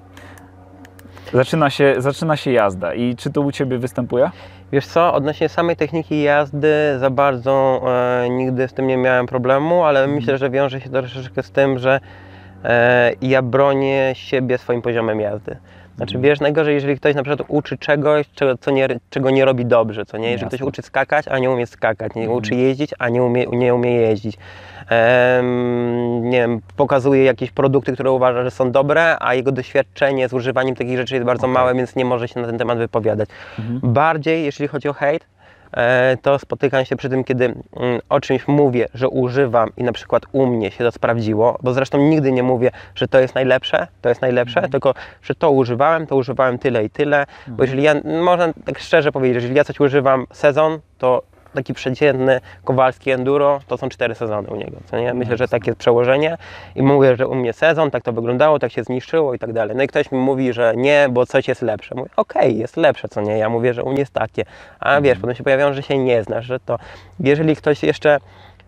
Speaker 1: Zaczyna się, zaczyna się jazda. I czy to u Ciebie występuje?
Speaker 2: Wiesz co, odnośnie samej techniki jazdy za bardzo e, nigdy z tym nie miałem problemu, ale
Speaker 1: Mhm.
Speaker 2: myślę, że wiąże się troszeczkę z tym, że e, ja bronię siebie swoim poziomem jazdy. Znaczy
Speaker 1: Mhm.
Speaker 2: wiesz, najgorzej, jeżeli ktoś na przykład uczy czegoś, czego, co nie, czego nie robi dobrze, co nie? Jeżeli ktoś
Speaker 1: Jasne.
Speaker 2: uczy skakać, a nie umie skakać, nie
Speaker 1: Mhm.
Speaker 2: uczy jeździć, a nie umie, nie umie jeździć. Em, nie wiem, pokazuje jakieś produkty, które uważa, że są dobre, a jego doświadczenie z używaniem takich rzeczy jest bardzo
Speaker 1: Okej.
Speaker 2: małe, więc nie może się na ten temat wypowiadać.
Speaker 1: Mhm.
Speaker 2: Bardziej, jeśli chodzi o hejt, to spotykam się przy tym, kiedy mm, o czymś mówię, że używam i na przykład u mnie się to sprawdziło, bo zresztą nigdy nie mówię, że to jest najlepsze, to jest najlepsze,
Speaker 1: Mhm.
Speaker 2: tylko że to używałem, to używałem tyle i tyle, bo jeżeli ja, można tak szczerze powiedzieć, jeżeli ja coś używam sezon, to taki przeciętny Kowalski Enduro, to są cztery sezony u niego, co nie? Myślę, że takie jest przełożenie i mówię, że u mnie sezon, tak to wyglądało, tak się zniszczyło i tak dalej. No i ktoś mi mówi, że nie, bo coś jest lepsze. Mówię, okej, jest lepsze, co nie? Ja mówię, że u mnie jest takie. A wiesz, potem się pojawiają, że się nie znasz, że to... Jeżeli ktoś jeszcze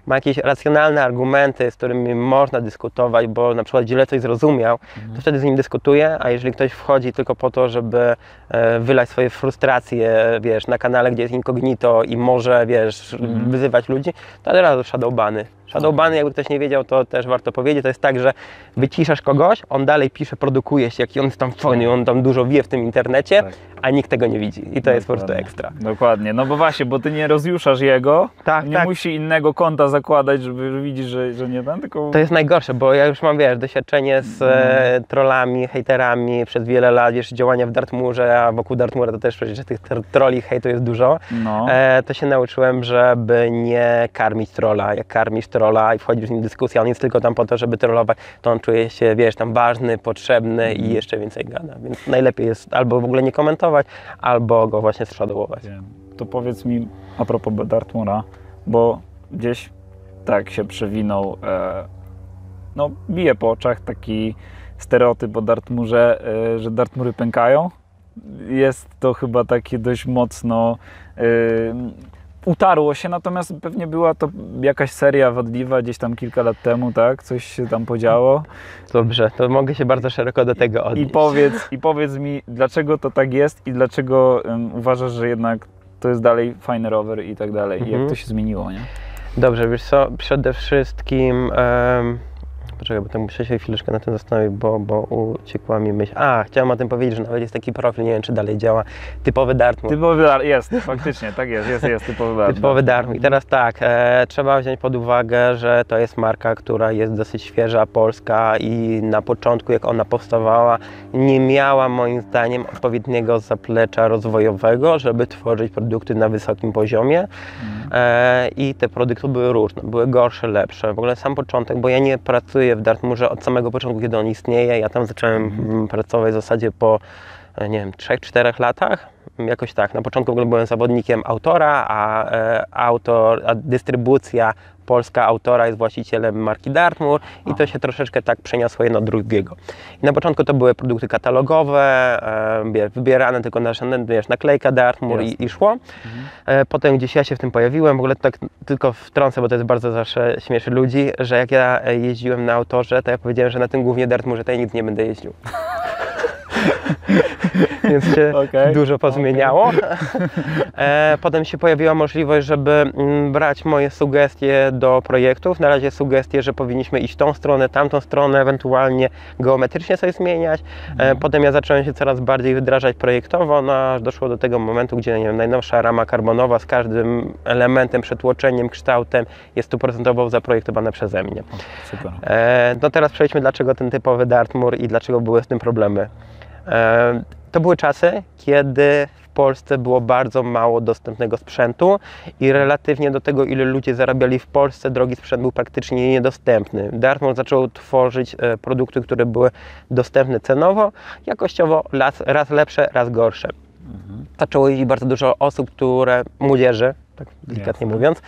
Speaker 2: ma jakieś racjonalne argumenty, z którymi można dyskutować, bo na przykład źle coś zrozumiał, to wtedy z nim dyskutuję, a jeżeli ktoś wchodzi tylko po to, żeby e, wylać swoje frustracje, wiesz, na kanale, gdzie jest incognito i może, wiesz,
Speaker 1: Mhm.
Speaker 2: wyzywać ludzi, to od razu shadowbany. Shadowbany, jakby ktoś nie wiedział, to też warto powiedzieć, to jest tak, że wyciszasz kogoś, on dalej pisze, produkuje się, jaki on jest tam fajny, on tam dużo wie w tym internecie,
Speaker 1: Tak.
Speaker 2: a nikt tego nie widzi i to jest po prostu
Speaker 1: Dokładnie.
Speaker 2: ekstra.
Speaker 1: Dokładnie, no bo właśnie, bo ty nie rozjuszasz jego,
Speaker 2: Tak,
Speaker 1: nie
Speaker 2: tak.
Speaker 1: musi innego konta zakładać, żeby widzieć, że, że nie ten, tylko...
Speaker 2: To jest najgorsze, bo ja już mam, wiesz, doświadczenie z e, trollami, hejterami przez wiele lat, wiesz, działania w Dartmurze, a wokół Dartmura to też przecież tych tr- trolli, hejtu jest dużo.
Speaker 1: No,
Speaker 2: E, to się nauczyłem, żeby nie karmić trolla. Jak karmisz trolla i wchodzisz w nim w dyskusję, on jest tylko tam po to, żeby trollować, to on czuje się, wiesz, tam ważny, potrzebny i jeszcze więcej gada. Więc najlepiej jest albo w ogóle nie komentować, albo go właśnie.
Speaker 1: Wiem. To powiedz mi a propos Dartmura, bo gdzieś tak się przewinął, e, no bije po oczach taki stereotyp o Dartmurze, e, że Dartmury pękają. Jest to chyba takie dość mocno e, utarło się, natomiast pewnie była to jakaś seria wadliwa gdzieś tam kilka lat temu, tak? Coś się tam podziało.
Speaker 2: Dobrze, to mogę się bardzo szeroko do tego
Speaker 1: I
Speaker 2: odnieść.
Speaker 1: powiedz, I powiedz mi, dlaczego to tak jest i dlaczego em, uważasz, że jednak to jest dalej fajny rower i tak dalej. I
Speaker 2: Mhm.
Speaker 1: jak to się zmieniło, nie?
Speaker 2: Dobrze, wiesz co, przede wszystkim... em, Poczekaj, bo tak muszę się chwileczkę na tym zastanowić, bo, bo uciekła mi myśl. A, chciałem o tym powiedzieć, że nawet jest taki profil, nie wiem czy dalej działa, typowy Dartmoor.
Speaker 1: Typowy dar, jest, faktycznie, tak jest, jest, jest typowy dar.
Speaker 2: Typowy Dartmoor. I teraz tak, e, trzeba wziąć pod uwagę, że to jest marka, która jest dosyć świeża, polska i na początku, jak ona powstawała, nie miała moim zdaniem odpowiedniego zaplecza rozwojowego, żeby tworzyć produkty na wysokim poziomie. E, I te produkty były różne, były gorsze, lepsze. W ogóle sam początek, bo ja nie pracuję w Dartmoorze od samego początku, kiedy on istnieje. Ja tam zacząłem mm, pracować w zasadzie po, e, nie wiem, 3-4 latach. Jakoś tak. Na początku w ogóle byłem zawodnikiem autora, a e, autor, a dystrybucja polska autora jest właścicielem marki Dartmoor i to się troszeczkę tak przeniosło jedno drugiego. I na początku to były produkty katalogowe, wybierane tylko na wiesz, naklejka Dartmoor i, i szło. E, Potem gdzieś ja się w tym pojawiłem, w ogóle tak tylko wtrącę, bo to jest bardzo zawsze śmieszy ludzi, że jak ja e, jeździłem na autorze, to ja powiedziałem, że na tym głównie Dartmoorze to ja nic nie będę jeździł. Więc się
Speaker 1: Okej,
Speaker 2: dużo pozmieniało. E, potem się pojawiła możliwość, żeby mm, brać moje sugestie do projektów. Na razie sugestie, że powinniśmy iść tą stronę, tamtą stronę, ewentualnie geometrycznie coś zmieniać. E, potem ja zacząłem się coraz bardziej wdrażać projektowo, no aż doszło do tego momentu, gdzie nie wiem, najnowsza rama karbonowa z każdym elementem, przetłoczeniem, kształtem jest stuprocentowo zaprojektowana przeze mnie.
Speaker 1: Super.
Speaker 2: E, no teraz przejdźmy, dlaczego ten typowy Dartmoor i dlaczego były z tym problemy. E, to były czasy, kiedy w Polsce było bardzo mało dostępnego sprzętu i relatywnie do tego, ile ludzie zarabiali w Polsce, drogi sprzęt był praktycznie niedostępny. Dartmoor zaczął tworzyć e, produkty, które były dostępne cenowo, jakościowo raz, raz lepsze, raz gorsze. Zaczęło jeździć bardzo dużo osób, które, młodzieży, tak delikatnie
Speaker 1: Jasne.
Speaker 2: mówiąc,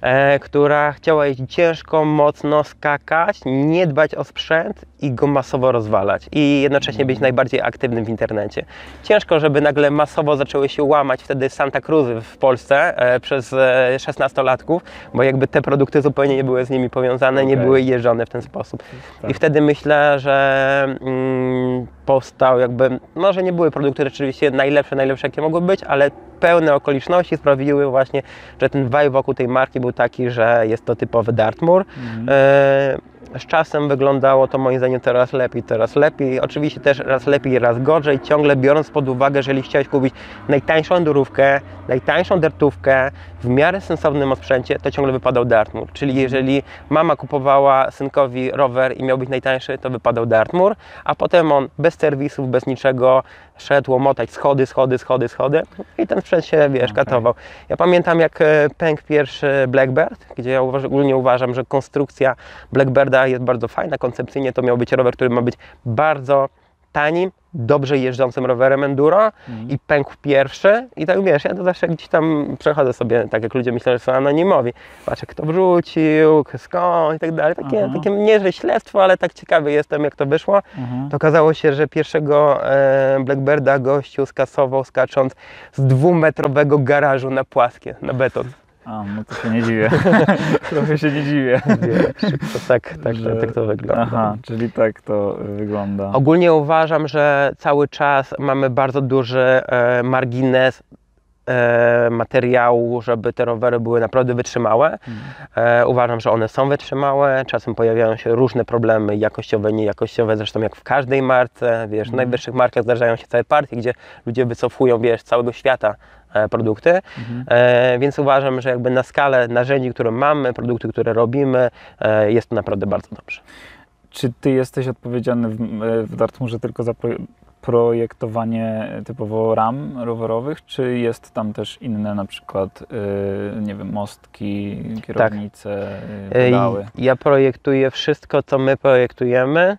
Speaker 2: e, która chciała jeździć ciężko, mocno, skakać, nie dbać o sprzęt i go masowo rozwalać i jednocześnie być najbardziej aktywnym w internecie. Ciężko, żeby nagle masowo zaczęły się łamać wtedy Santa Cruzy w Polsce e, przez e, 16-latków, bo jakby te produkty zupełnie nie były z nimi powiązane, nie
Speaker 1: Okej.
Speaker 2: były jeżdżone w ten sposób.
Speaker 1: Tak.
Speaker 2: I wtedy myślę, że mm, powstał jakby, może nie były produkty rzeczywiście najlepsze, najlepsze jakie mogły być, ale pełne okoliczności sprawiły właśnie, że ten vibe wokół tej marki był taki, że jest to typowy Dartmoor.
Speaker 1: Mhm.
Speaker 2: E, z czasem wyglądało to moim zdaniem coraz lepiej, coraz lepiej. Oczywiście też raz lepiej, raz gorzej, ciągle biorąc pod uwagę, że jeżeli chciałeś kupić najtańszą endurówkę, najtańszą dertówkę w miarę sensownym osprzęcie, to ciągle wypadał Dartmoor. Czyli jeżeli mama kupowała synkowi rower i miał być najtańszy, to wypadał Dartmoor, a potem on bez serwisów, bez niczego szedł łomotać schody, schody, schody, schody i ten sprzęt się, wiesz,
Speaker 1: Okej.
Speaker 2: katował. Ja pamiętam jak e, pękł pierwszy Blackbird, gdzie ja uważ, ogólnie uważam, że konstrukcja Blackbirda jest bardzo fajna. Koncepcyjnie to miał być rower, który ma być bardzo tanim, dobrze jeżdżącym rowerem enduro i pękł pierwszy i tak wiesz, ja to zawsze gdzieś tam przechodzę sobie, tak jak ludzie myślą, że są anonimowi, patrzę kto wrzucił, skąd i tak dalej, takie,
Speaker 1: Aha.
Speaker 2: takie nie, że śledztwo, ale tak ciekawy jestem jak to wyszło.
Speaker 1: Mhm.
Speaker 2: To okazało się, że pierwszego e, Blackbirda gościu skasował skacząc z dwumetrowego garażu na płaskie, na beton.
Speaker 1: A, no to się nie dziwię. Trochę się nie dziwię.
Speaker 2: Wiesz, to tak, tak,
Speaker 1: Że-
Speaker 2: tak, to wygląda.
Speaker 1: Aha, czyli tak to wygląda.
Speaker 2: Ogólnie uważam, że cały czas mamy bardzo duży e, margines e, materiału, żeby te rowery były naprawdę wytrzymałe. E, uważam, że one są wytrzymałe. Czasem pojawiają się różne problemy jakościowe, niejakościowe, zresztą jak w każdej marce. Wiesz, w najwyższych markach zdarzają się całe partie, gdzie ludzie wycofują, wiesz, całego świata produkty. E, więc uważam, że jakby na skalę narzędzi, które mamy, produkty, które robimy, e, jest to naprawdę bardzo dobrze.
Speaker 1: Czy ty jesteś odpowiedzialny w, w Dartmurze tylko za pro, projektowanie typowo ram rowerowych, czy jest tam też inne na przykład, nie wiem, mostki, kierownice, y, pedały?
Speaker 2: Ja projektuję wszystko, co my projektujemy.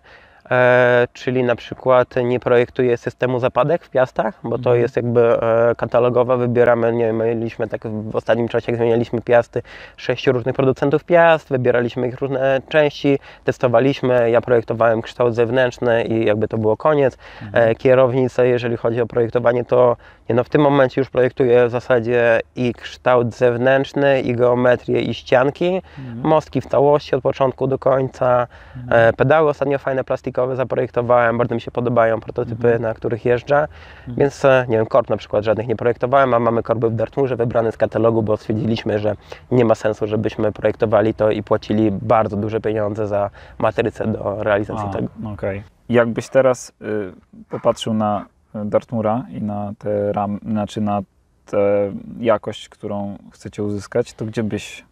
Speaker 2: E, czyli na przykład nie projektuję systemu zapadek w piastach, bo to
Speaker 1: Mhm.
Speaker 2: jest jakby e, katalogowe, wybieramy, nie mieliśmy tak w ostatnim czasie, jak zmienialiśmy piasty, sześciu różnych producentów piast, wybieraliśmy ich różne części, testowaliśmy, ja projektowałem kształt zewnętrzny i jakby to było koniec.
Speaker 1: Mhm.
Speaker 2: E, kierownicę, jeżeli chodzi o projektowanie, to nie no, w tym momencie już projektuję w zasadzie i kształt zewnętrzny, i geometrię, i ścianki,
Speaker 1: Mhm.
Speaker 2: mostki w całości od początku do końca. E, pedały ostatnio fajne plastikowe zaprojektowałem, bardzo mi się podobają prototypy, na których jeżdżę, więc e, nie wiem, korb na przykład żadnych nie projektowałem, a mamy korby w Dartmurze wybrane z katalogu, bo stwierdziliśmy, że nie ma sensu, żebyśmy projektowali to i płacili bardzo duże pieniądze za matrycę do realizacji
Speaker 1: A,
Speaker 2: tego.
Speaker 1: Okej. Jakbyś teraz y, popatrzył na Dartmura i na te ram, znaczy na tę jakość, którą chcecie uzyskać, to gdzie byś,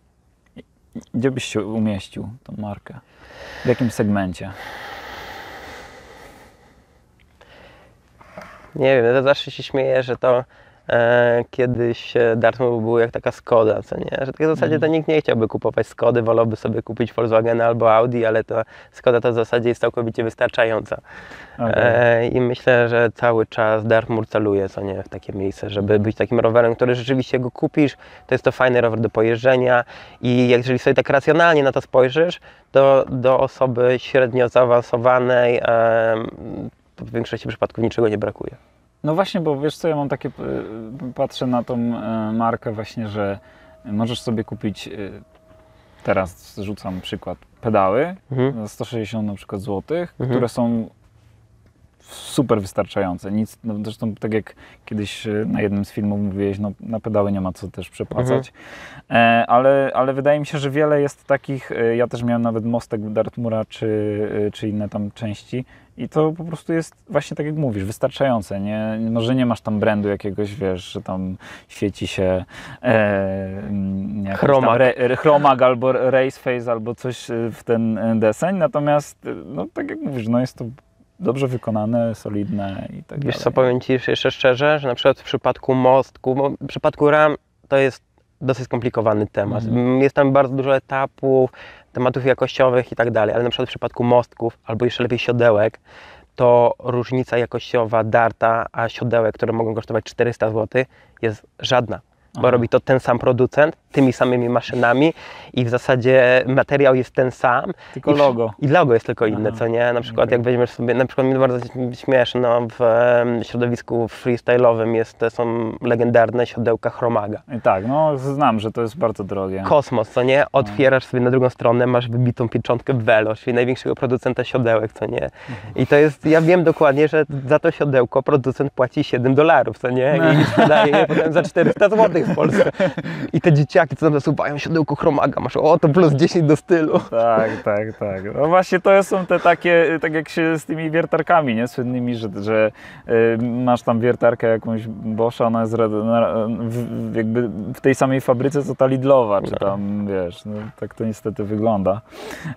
Speaker 1: gdzie byś się umieścił tą markę? W jakim segmencie?
Speaker 2: Nie wiem, ja zawsze się śmieję, że to e, kiedyś e, Dartmoor był jak taka Skoda, co nie? Że tak w zasadzie to nikt nie chciałby kupować Skody, wolałby sobie kupić Volkswagen albo Audi, ale to Skoda to w zasadzie jest całkowicie wystarczająca.
Speaker 1: Okej.
Speaker 2: E, I myślę, że cały czas Dartmoor celuje, co nie, w takie miejsce, żeby być takim rowerem, który rzeczywiście go kupisz, to jest to fajny rower do pojeżdżenia i jeżeli sobie tak racjonalnie na to spojrzysz, to do osoby średnio zaawansowanej to w większości przypadków niczego nie brakuje.
Speaker 1: No właśnie, bo wiesz co, ja mam takie, y, patrzę na tą y, markę właśnie, że możesz sobie kupić, y, teraz rzucam przykład, pedały
Speaker 2: Mhm.
Speaker 1: za 160 na przykład złotych,
Speaker 2: Mhm.
Speaker 1: które są super wystarczające. Nic, no zresztą tak jak kiedyś na jednym z filmów mówiłeś, no na pedały nie ma co też przepłacać. E, ale, ale wydaje mi się, że wiele jest takich, ja też miałem nawet mostek Dartmura czy, czy inne tam części i to po prostu jest właśnie tak jak mówisz, wystarczające. Nie, może nie masz tam brandu jakiegoś, wiesz, że tam świeci się e, mm, jakiś tam
Speaker 2: Chromag.
Speaker 1: Re, re, chromag albo race face albo coś y, w ten y, deseń, natomiast y, no tak jak mówisz, no jest to dobrze wykonane, solidne i tak
Speaker 2: Wiesz
Speaker 1: dalej.
Speaker 2: co, powiem Ci jeszcze szczerze, że na przykład w przypadku mostku, bo w przypadku ram to jest dosyć skomplikowany temat.
Speaker 1: Mhm.
Speaker 2: Jest tam bardzo dużo etapów, tematów jakościowych i tak dalej, ale na przykład w przypadku mostków, albo jeszcze lepiej siodełek, to różnica jakościowa darta, a siodełek, które mogą kosztować 400 zł, jest żadna. Bo
Speaker 1: Aha.
Speaker 2: robi to ten sam producent, tymi samymi maszynami i w zasadzie materiał jest ten sam.
Speaker 1: Tylko
Speaker 2: I
Speaker 1: logo.
Speaker 2: I logo jest tylko inne,
Speaker 1: Aha.
Speaker 2: co nie? Na przykład
Speaker 1: Okej.
Speaker 2: jak weźmiesz sobie, na przykład mnie bardzo śmieszy, no w środowisku freestyle'owym jest, są legendarne siodełka Chromaga.
Speaker 1: I tak, no znam, że to jest bardzo drogie.
Speaker 2: Kosmos, co nie? Otwierasz sobie na drugą stronę, masz wybitą pieczątkę Velo, czyli największego producenta siodełek, co nie? I to jest, ja wiem dokładnie, że za to siodełko producent płaci 7 dolarów, co nie? I sprzedaje je potem za 400 zł w Polsce. I te dzieciaki, co tam zasuwają siodełko Chromaga, masz o, to plus 10 do stylu.
Speaker 1: Tak, tak, tak. No właśnie to są te takie, tak jak się z tymi wiertarkami, nie? Słynnymi, że, że y, masz tam wiertarkę jakąś Boscha, ona jest w, jakby w tej samej fabryce co ta Lidlowa, czy tam, wiesz, no, tak to niestety wygląda.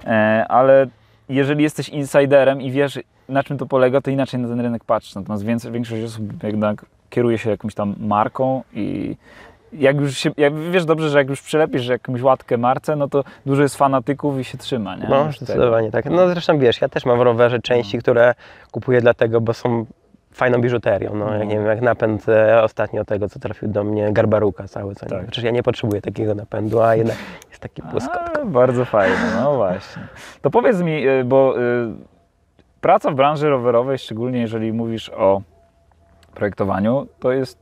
Speaker 1: E, ale jeżeli jesteś insiderem i wiesz, na czym to polega, to inaczej na ten rynek patrzysz. Natomiast większość osób jednak kieruje się jakąś tam marką i jak już się, jak wiesz dobrze, że jak już przylepisz jakąś łatkę marce, no to dużo jest fanatyków i się trzyma, nie?
Speaker 2: No, zdecydowanie tak. No zresztą wiesz, ja też mam w rowerze części, które kupuję dlatego, bo są fajną biżuterią. No, jak
Speaker 1: No.
Speaker 2: nie wiem, jak napęd e, ostatnio tego, co trafił do mnie, Garbaruka cały, co nie?
Speaker 1: Tak.
Speaker 2: Przecież ja nie potrzebuję takiego napędu, a jednak jest taki błyskotko.
Speaker 1: Bardzo fajnie, no właśnie. To powiedz mi, y, bo y, praca w branży rowerowej, szczególnie jeżeli mówisz o projektowaniu, to jest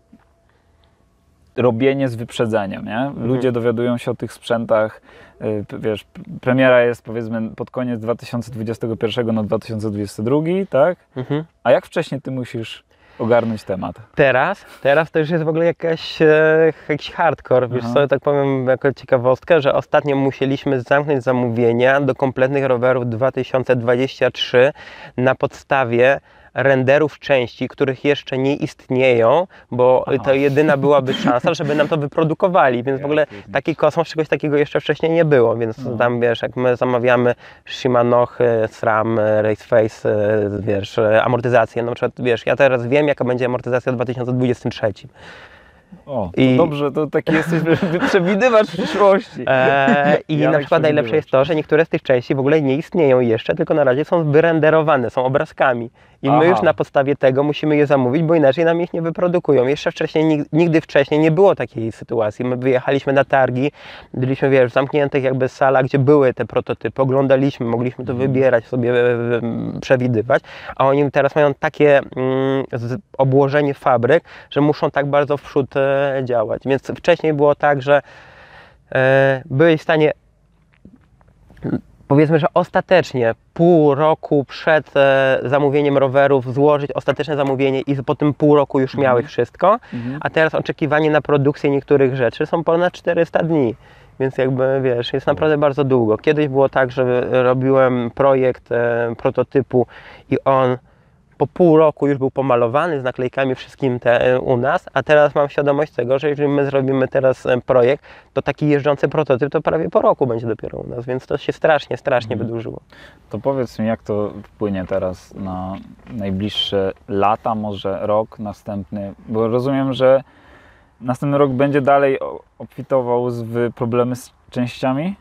Speaker 1: robienie z wyprzedzeniem, nie? Ludzie dowiadują się o tych sprzętach, y, wiesz, premiera jest powiedzmy pod koniec 2021 na 2022, tak?
Speaker 2: Mhm.
Speaker 1: A jak wcześniej ty musisz ogarnąć temat.
Speaker 2: Teraz, teraz to już jest w ogóle jakaś, e, jakiś hardcore. Wiesz
Speaker 1: Aha.
Speaker 2: co, tak powiem jako ciekawostkę, że ostatnio musieliśmy zamknąć zamówienia do kompletnych rowerów 2023 na podstawie renderów części, których jeszcze nie istnieją, bo
Speaker 1: Aha.
Speaker 2: to jedyna byłaby szansa, żeby nam to wyprodukowali, więc w ogóle taki kosmos, czegoś takiego jeszcze wcześniej nie było, więc
Speaker 1: No.
Speaker 2: tam wiesz, jak my zamawiamy Shimanochy, SRAM, Raceface, e, wiesz, e, amortyzację, na przykład wiesz, ja teraz wiem jaka będzie amortyzacja w 2023.
Speaker 1: O, to
Speaker 2: I-
Speaker 1: dobrze, to taki jesteś przewidywacz przyszłości.
Speaker 2: E, I
Speaker 1: Janek
Speaker 2: na przykład najlepsze jest to, że niektóre z tych części w ogóle nie istnieją jeszcze, tylko na razie są wyrenderowane, są obrazkami. I
Speaker 1: Aha.
Speaker 2: my już na podstawie tego musimy je zamówić, bo inaczej nam ich nie wyprodukują. Jeszcze wcześniej, nig- nigdy wcześniej nie było takiej sytuacji. My wyjechaliśmy na targi, byliśmy wiesz, w zamkniętych jakby salach, gdzie były te prototypy, oglądaliśmy, mogliśmy to
Speaker 1: Mhm.
Speaker 2: wybierać, sobie przewidywać, a oni teraz mają takie mm, obłożenie fabryk, że muszą tak bardzo w przód działać. Więc wcześniej było tak, że e, byłeś w stanie powiedzmy, że ostatecznie pół roku przed e, zamówieniem rowerów złożyć ostateczne zamówienie i po tym pół roku już miałeś wszystko,
Speaker 1: Mhm.
Speaker 2: a teraz oczekiwanie na produkcję niektórych rzeczy są ponad 400 dni. Więc jakby wiesz, jest naprawdę bardzo długo. Kiedyś było tak, że robiłem projekt e, prototypu i on po pół roku już był pomalowany z naklejkami wszystkim te, e, u nas, a teraz mam świadomość tego, że jeżeli my zrobimy teraz e, projekt, to taki jeżdżący prototyp to prawie po roku będzie dopiero u nas, więc to się strasznie, strasznie
Speaker 1: Mhm.
Speaker 2: wydłużyło.
Speaker 1: To powiedz mi, jak to wpłynie teraz na najbliższe lata, może rok następny, bo rozumiem, że następny rok będzie dalej obfitował w problemy z częściami?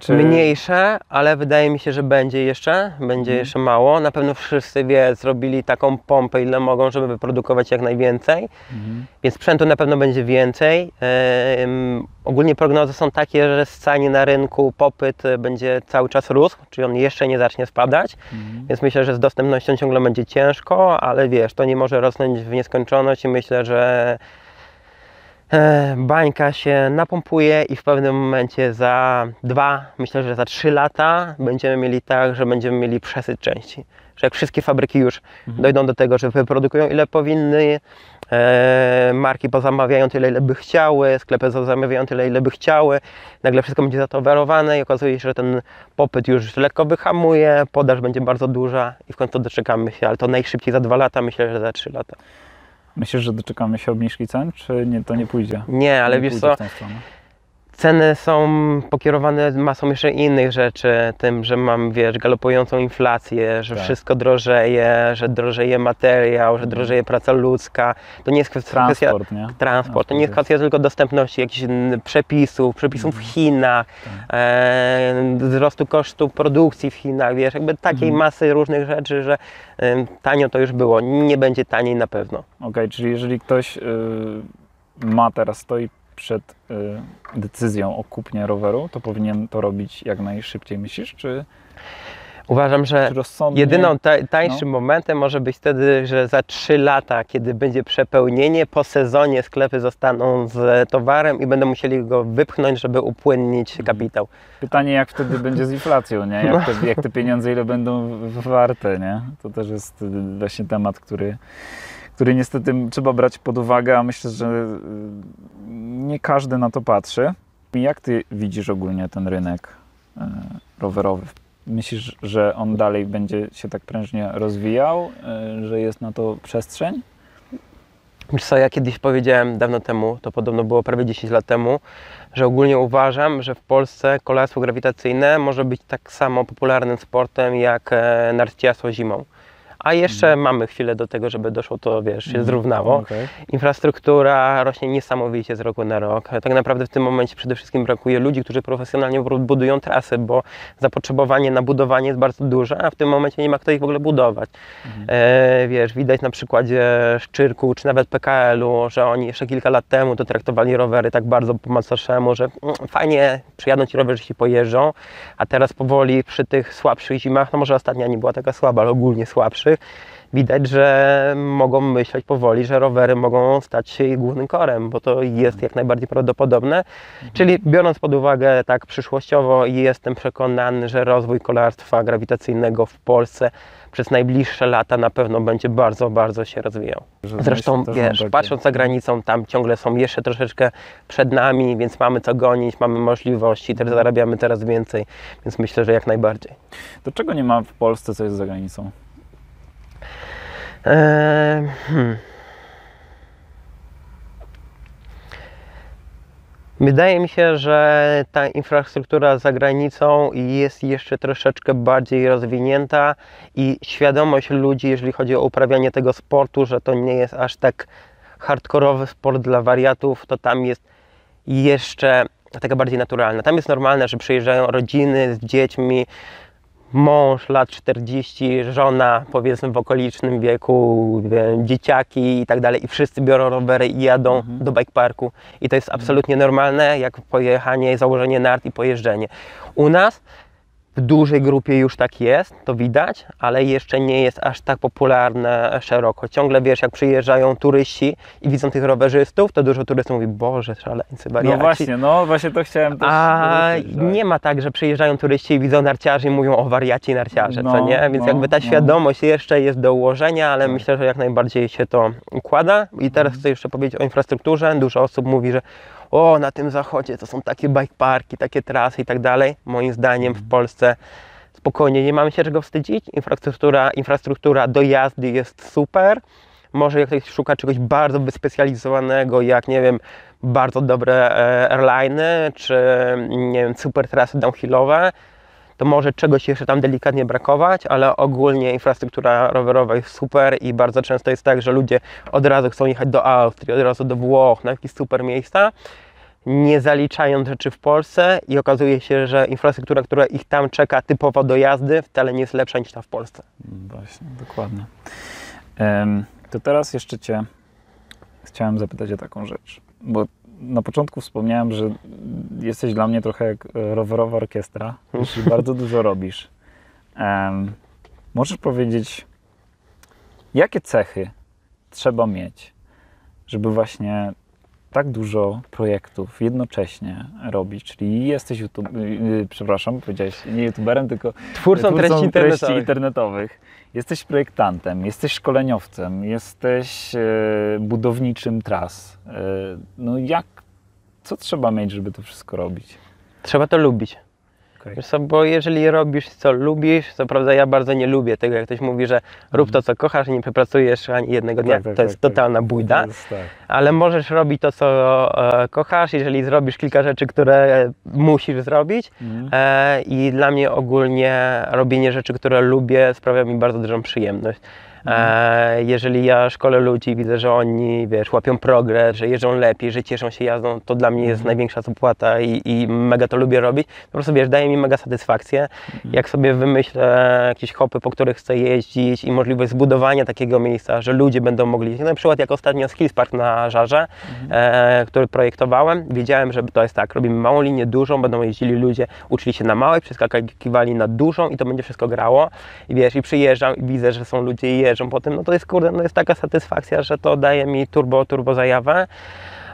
Speaker 1: Czy...
Speaker 2: Mniejsze, ale wydaje mi się, że będzie jeszcze, będzie
Speaker 1: Mhm.
Speaker 2: jeszcze mało. Na pewno wszyscy wie, zrobili taką pompę, ile mogą, żeby wyprodukować jak najwięcej.
Speaker 1: Mhm.
Speaker 2: Więc sprzętu na pewno będzie więcej. Em, ogólnie prognozy są takie, że scanie na rynku popyt e, będzie cały czas rósł, czyli on jeszcze nie zacznie spadać.
Speaker 1: Mhm.
Speaker 2: Więc myślę, że z dostępnością ciągle będzie ciężko, ale wiesz, to nie może rosnąć w nieskończoność i myślę, że bańka się napompuje i w pewnym momencie za dwa, myślę, że za trzy lata będziemy mieli tak, że będziemy mieli przesyt części. Że jak wszystkie fabryki już
Speaker 1: Mhm.
Speaker 2: dojdą do tego, że wyprodukują ile powinny, e, marki pozamawiają tyle, ile by chciały, sklepy zamawiają tyle, ile by chciały, nagle wszystko będzie zatowarowane i okazuje się, że ten popyt już lekko wyhamuje, podaż będzie bardzo duża i w końcu doczekamy się, ale to najszybciej za dwa lata, myślę, że za trzy lata.
Speaker 1: Myślisz, że doczekamy się obniżki cen, czy nie, to nie pójdzie?
Speaker 2: Nie, ale
Speaker 1: nie
Speaker 2: wiesz co. ceny są pokierowane masą jeszcze innych rzeczy, tym, że mam, wiesz, galopującą inflację, że
Speaker 1: Tak.
Speaker 2: wszystko drożeje, że drożeje materiał, że drożeje praca ludzka. To nie jest kwestia, kwestia
Speaker 1: Transport, nie?
Speaker 2: transport, to nie jest kwestia tylko dostępności jakichś mm, przepisów, przepisów w Chinach,
Speaker 1: Tak.
Speaker 2: e, wzrostu kosztu produkcji w Chinach, wiesz, jakby takiej
Speaker 1: Mhm.
Speaker 2: masy różnych rzeczy, że em, tanio to już było, nie będzie taniej na pewno.
Speaker 1: Okej, czyli jeżeli ktoś y, ma teraz, stoi przed y, decyzją o kupnie roweru, to powinien to robić jak najszybciej, myślisz? Czy,
Speaker 2: Uważam, że? Jedyną ta, tańszym
Speaker 1: No.
Speaker 2: momentem może być wtedy, że za 3 lata, kiedy będzie przepełnienie, po sezonie sklepy zostaną z towarem i będą musieli go wypchnąć, żeby upłynnić
Speaker 1: Mhm.
Speaker 2: kapitał.
Speaker 1: Pytanie, jak wtedy będzie z inflacją, nie? Jak te, jak te pieniądze, ile będą warte, nie? To też jest y, właśnie temat, który, który niestety trzeba brać pod uwagę, a myślę, że y, nie każdy na to patrzy. Jak ty widzisz ogólnie ten rynek y, rowerowy? Myślisz, że on dalej będzie się tak prężnie rozwijał, y, że jest na to przestrzeń?
Speaker 2: Wiesz co, ja kiedyś powiedziałem dawno temu, to podobno było prawie 10 lat temu, że ogólnie uważam, że w Polsce kolarstwo grawitacyjne może być tak samo popularnym sportem jak e, narciarstwo zimą. A jeszcze mamy chwilę do tego, żeby doszło to, wiesz, się
Speaker 1: Mhm.
Speaker 2: zrównało.
Speaker 1: Okej.
Speaker 2: Infrastruktura rośnie niesamowicie z roku na rok. Tak naprawdę w tym momencie przede wszystkim brakuje ludzi, którzy profesjonalnie budują trasy, bo zapotrzebowanie na budowanie jest bardzo duże, a w tym momencie nie ma kto ich w ogóle budować.
Speaker 1: Mhm.
Speaker 2: E, wiesz, widać na przykładzie Szczyrku czy nawet PKL-u, że oni jeszcze kilka lat temu to traktowali rowery tak bardzo po macoszemu, że mm, fajnie przyjadą ci rowerzyści pojeżdżą, a teraz powoli przy tych słabszych zimach, no może ostatnia nie była taka słaba, ale ogólnie widać, że mogą myśleć powoli, że rowery mogą stać się ich głównym korem, bo to jest jak najbardziej prawdopodobne. Czyli biorąc pod uwagę tak przyszłościowo, jestem przekonany, że rozwój kolarstwa grawitacyjnego w Polsce przez najbliższe lata na pewno będzie bardzo, bardzo się rozwijał.
Speaker 1: Że
Speaker 2: Zresztą wiesz,
Speaker 1: takie-
Speaker 2: patrząc za granicą, tam ciągle są jeszcze troszeczkę przed nami, więc mamy co gonić, mamy możliwości, też zarabiamy teraz więcej, więc myślę, że jak najbardziej.
Speaker 1: To czego nie ma w Polsce, co jest za granicą?
Speaker 2: Eee, hmm. Wydaje mi się, że ta infrastruktura za granicą jest jeszcze troszeczkę bardziej rozwinięta i świadomość ludzi, jeżeli chodzi o uprawianie tego sportu, że to nie jest aż tak hardkorowy sport dla wariatów, to tam jest jeszcze taka bardziej naturalna. Tam jest normalne, że przyjeżdżają rodziny z dziećmi, mąż lat 40, żona powiedzmy w okolicznym wieku, wie, dzieciaki i tak dalej. I wszyscy biorą rowery i jadą do bike parku. I to jest absolutnie normalne jak pojechanie, założenie nart i pojeżdżenie. U nas w dużej grupie już tak jest, to widać, ale jeszcze nie jest aż tak popularne szeroko. Ciągle wiesz, jak przyjeżdżają turyści i widzą tych rowerzystów, to dużo turystów mówi, Boże, szaleńcy,
Speaker 1: No
Speaker 2: wariaci.
Speaker 1: właśnie, no właśnie to chciałem też
Speaker 2: A
Speaker 1: tak.
Speaker 2: nie ma tak, że przyjeżdżają turyści i widzą narciarzy i mówią o wariaci narciarze, co
Speaker 1: No,
Speaker 2: nie? Więc
Speaker 1: no,
Speaker 2: jakby ta
Speaker 1: no.
Speaker 2: świadomość jeszcze jest do ułożenia, ale
Speaker 1: Tak.
Speaker 2: myślę, że jak najbardziej się to układa. I teraz
Speaker 1: Mhm.
Speaker 2: chcę jeszcze powiedzieć o infrastrukturze. Dużo osób mówi, że o, na tym zachodzie to są takie bike parki, takie trasy i tak dalej. Moim zdaniem w Polsce spokojnie nie mamy się czego wstydzić. Infrastruktura, infrastruktura do jazdy jest super. Może jak ktoś szuka czegoś bardzo wyspecjalizowanego, jak nie wiem, bardzo dobre e, airliny, czy nie wiem, super trasy downhillowe, to może czegoś jeszcze tam delikatnie brakować, ale ogólnie infrastruktura rowerowa jest super i bardzo często jest tak, że ludzie od razu chcą jechać do Austrii, od razu do Włoch, na jakieś super miejsca, nie zaliczając rzeczy w Polsce i okazuje się, że infrastruktura, która ich tam czeka typowo do jazdy, wcale nie jest lepsza niż ta w Polsce.
Speaker 1: Właśnie, dokładnie. To teraz jeszcze Cię chciałem zapytać o taką rzecz, bo na początku wspomniałem, że jesteś dla mnie trochę jak e, rowerowa orkiestra, jeśli bardzo dużo robisz. Em, możesz powiedzieć, jakie cechy trzeba mieć, żeby właśnie tak dużo projektów jednocześnie robić, czyli jesteś YouTube, yy, przepraszam, powiedziałeś nie youtuberem, tylko
Speaker 2: Twórcą, treści internetowych.
Speaker 1: internetowych. Jesteś projektantem, jesteś szkoleniowcem, jesteś e, budowniczym tras. E, no jak, co trzeba mieć, żeby to wszystko robić?
Speaker 2: Trzeba to lubić.
Speaker 1: Okej.
Speaker 2: Wiesz co, bo jeżeli robisz co lubisz, co prawda ja bardzo nie lubię tego, jak ktoś mówi, że rób to co kochasz i nie przepracujesz ani jednego dnia,
Speaker 1: Tak, tak,
Speaker 2: to jest
Speaker 1: tak, tak.
Speaker 2: totalna bójda,
Speaker 1: jest tak.
Speaker 2: ale możesz robić to co e, kochasz, jeżeli zrobisz kilka rzeczy, które musisz zrobić
Speaker 1: Mhm.
Speaker 2: e, i dla mnie ogólnie robienie rzeczy, które lubię sprawia mi bardzo dużą przyjemność. E, jeżeli ja szkolę ludzi, widzę, że oni, wiesz, łapią progres, że jeżdżą lepiej, że cieszą się jazdą, to dla mnie jest największa zapłata i, i mega to lubię robić. Po prostu, wiesz, daje mi mega satysfakcję. Jak sobie wymyślę jakieś hopy, po których chcę jeździć i możliwość zbudowania takiego miejsca, że ludzie będą mogli, na przykład jak ostatnio Skills Park na Żarze, e, który projektowałem, wiedziałem, że to jest tak, robimy małą linię, dużą, będą jeździli ludzie, uczyli się na małej, przeskakiwali na dużą i to będzie wszystko grało. I wiesz, i przyjeżdżam i widzę, że są ludzie i jeżdżą po tym, no to jest kurde, no jest taka satysfakcja, że to daje mi turbo, turbo zajawę.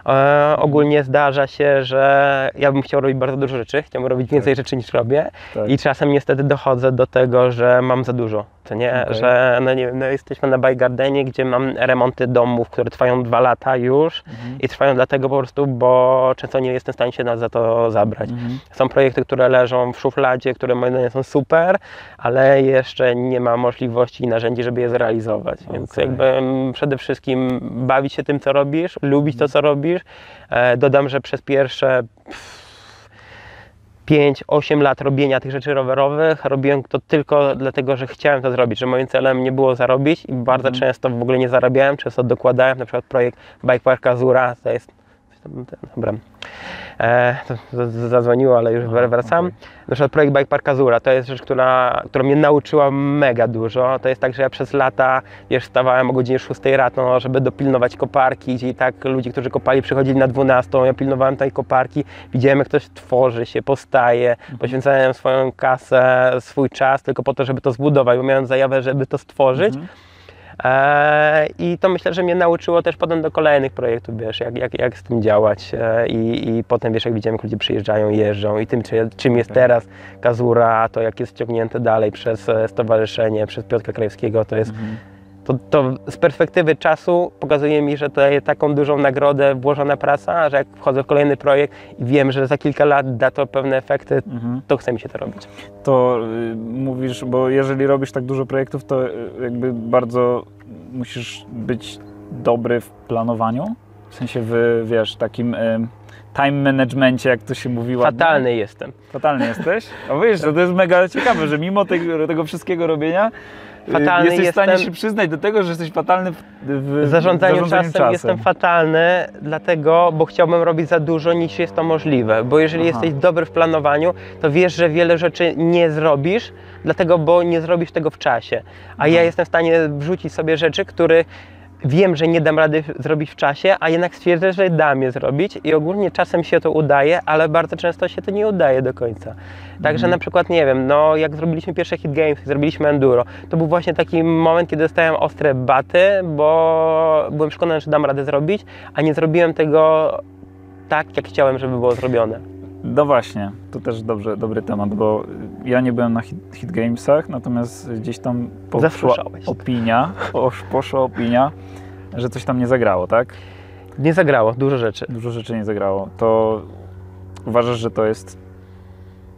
Speaker 2: E, ogólnie zdarza się, że ja bym chciał robić bardzo dużo rzeczy, chciałbym robić więcej rzeczy niż robię
Speaker 1: Tak.
Speaker 2: i czasem niestety dochodzę do tego, że mam za dużo, to nie,
Speaker 1: Okej.
Speaker 2: że no nie wiem, no jesteśmy na Bike Gardenie, gdzie mam remonty domów, które trwają dwa lata już
Speaker 1: Mhm.
Speaker 2: i trwają dlatego po prostu, bo często nie jestem w stanie się na, za to zabrać.
Speaker 1: Mhm.
Speaker 2: Są projekty, które leżą w szufladzie, które moim zdaniem są super, ale jeszcze nie ma możliwości i narzędzi, żeby je zrealizować. Więc
Speaker 1: Okej.
Speaker 2: jakby mm, przede wszystkim bawić się tym, co robisz, lubić to, co robisz. E, dodam, że przez pierwsze 5-8 lat robienia tych rzeczy rowerowych robiłem to tylko dlatego, że chciałem to zrobić, że moim celem nie było zarobić i bardzo
Speaker 1: Mhm.
Speaker 2: często w ogóle nie zarabiałem, często dokładałem, na przykład projekt Bike Park Azura, to jest Dobra. E, to zadzwoniło, ale już
Speaker 1: Aha,
Speaker 2: wracam.
Speaker 1: okej.
Speaker 2: Na przykład projekt Bike Park Azura to jest rzecz, która, która mnie nauczyła mega dużo. To jest tak, że ja przez lata, wiesz, wstawałem o godzinie 6 rano, żeby dopilnować koparki i tak ludzi, którzy kopali przychodzili na 12, ja pilnowałem tej koparki, widziałem jak ktoś tworzy się, powstaje, poświęcałem swoją kasę, swój czas tylko po to, żeby to zbudować, bo miałem zajawę, żeby to stworzyć.
Speaker 1: Mhm.
Speaker 2: E, I to myślę, że mnie nauczyło też potem do kolejnych projektów, wiesz, jak, jak, jak z tym działać. E, i, I potem, wiesz, jak widziałem, jak ludzie przyjeżdżają, jeżdżą i tym, czy, czym jest teraz Kazura, to jak jest ciągnięte dalej przez e, stowarzyszenie, przez Piotra Krajewskiego, to jest
Speaker 1: Mhm.
Speaker 2: To, to z perspektywy czasu pokazuje mi, że to daje taką dużą nagrodę włożona praca, że jak wchodzę w kolejny projekt i wiem, że za kilka lat da to pewne efekty,
Speaker 1: Mhm.
Speaker 2: to chce mi się to robić.
Speaker 1: To y, mówisz, bo jeżeli robisz tak dużo projektów, to y, jakby bardzo musisz być dobry w planowaniu. W sensie w, wiesz, takim y, time managemencie, jak to się mówiło.
Speaker 2: Fatalny jestem.
Speaker 1: Fatalny jesteś? A wiesz, to jest mega ciekawe, że mimo tego, tego wszystkiego robienia
Speaker 2: Fatalny
Speaker 1: jesteś w stanie
Speaker 2: jestem-
Speaker 1: się przyznać do tego, że jesteś fatalny w, w
Speaker 2: zarządzaniu,
Speaker 1: zarządzaniu
Speaker 2: czasem, jestem fatalny, dlatego, bo chciałbym robić za dużo niż jest to możliwe. Bo jeżeli
Speaker 1: Aha.
Speaker 2: jesteś dobry w planowaniu, to wiesz, że wiele rzeczy nie zrobisz, dlatego, bo nie zrobisz tego w czasie. A ja
Speaker 1: Aha.
Speaker 2: jestem w stanie wrzucić sobie rzeczy, które wiem, że nie dam rady zrobić w czasie, a jednak stwierdzę, że dam je zrobić i ogólnie czasem się to udaje, ale bardzo często się to nie udaje do końca. Także
Speaker 1: Mhm.
Speaker 2: na przykład, nie wiem, no jak zrobiliśmy pierwsze hit games, zrobiliśmy enduro, to był właśnie taki moment, kiedy dostałem ostre baty, bo byłem przekonany, że dam radę zrobić, a nie zrobiłem tego tak, jak chciałem, żeby było zrobione.
Speaker 1: No właśnie, to też dobrze, dobry temat, bo ja nie byłem na hit, hit Gamesach, natomiast gdzieś tam poszła opinia, posz, poszła opinia, że coś tam nie zagrało, tak?
Speaker 2: Nie zagrało, dużo rzeczy.
Speaker 1: Dużo rzeczy nie zagrało. To uważasz, że to jest...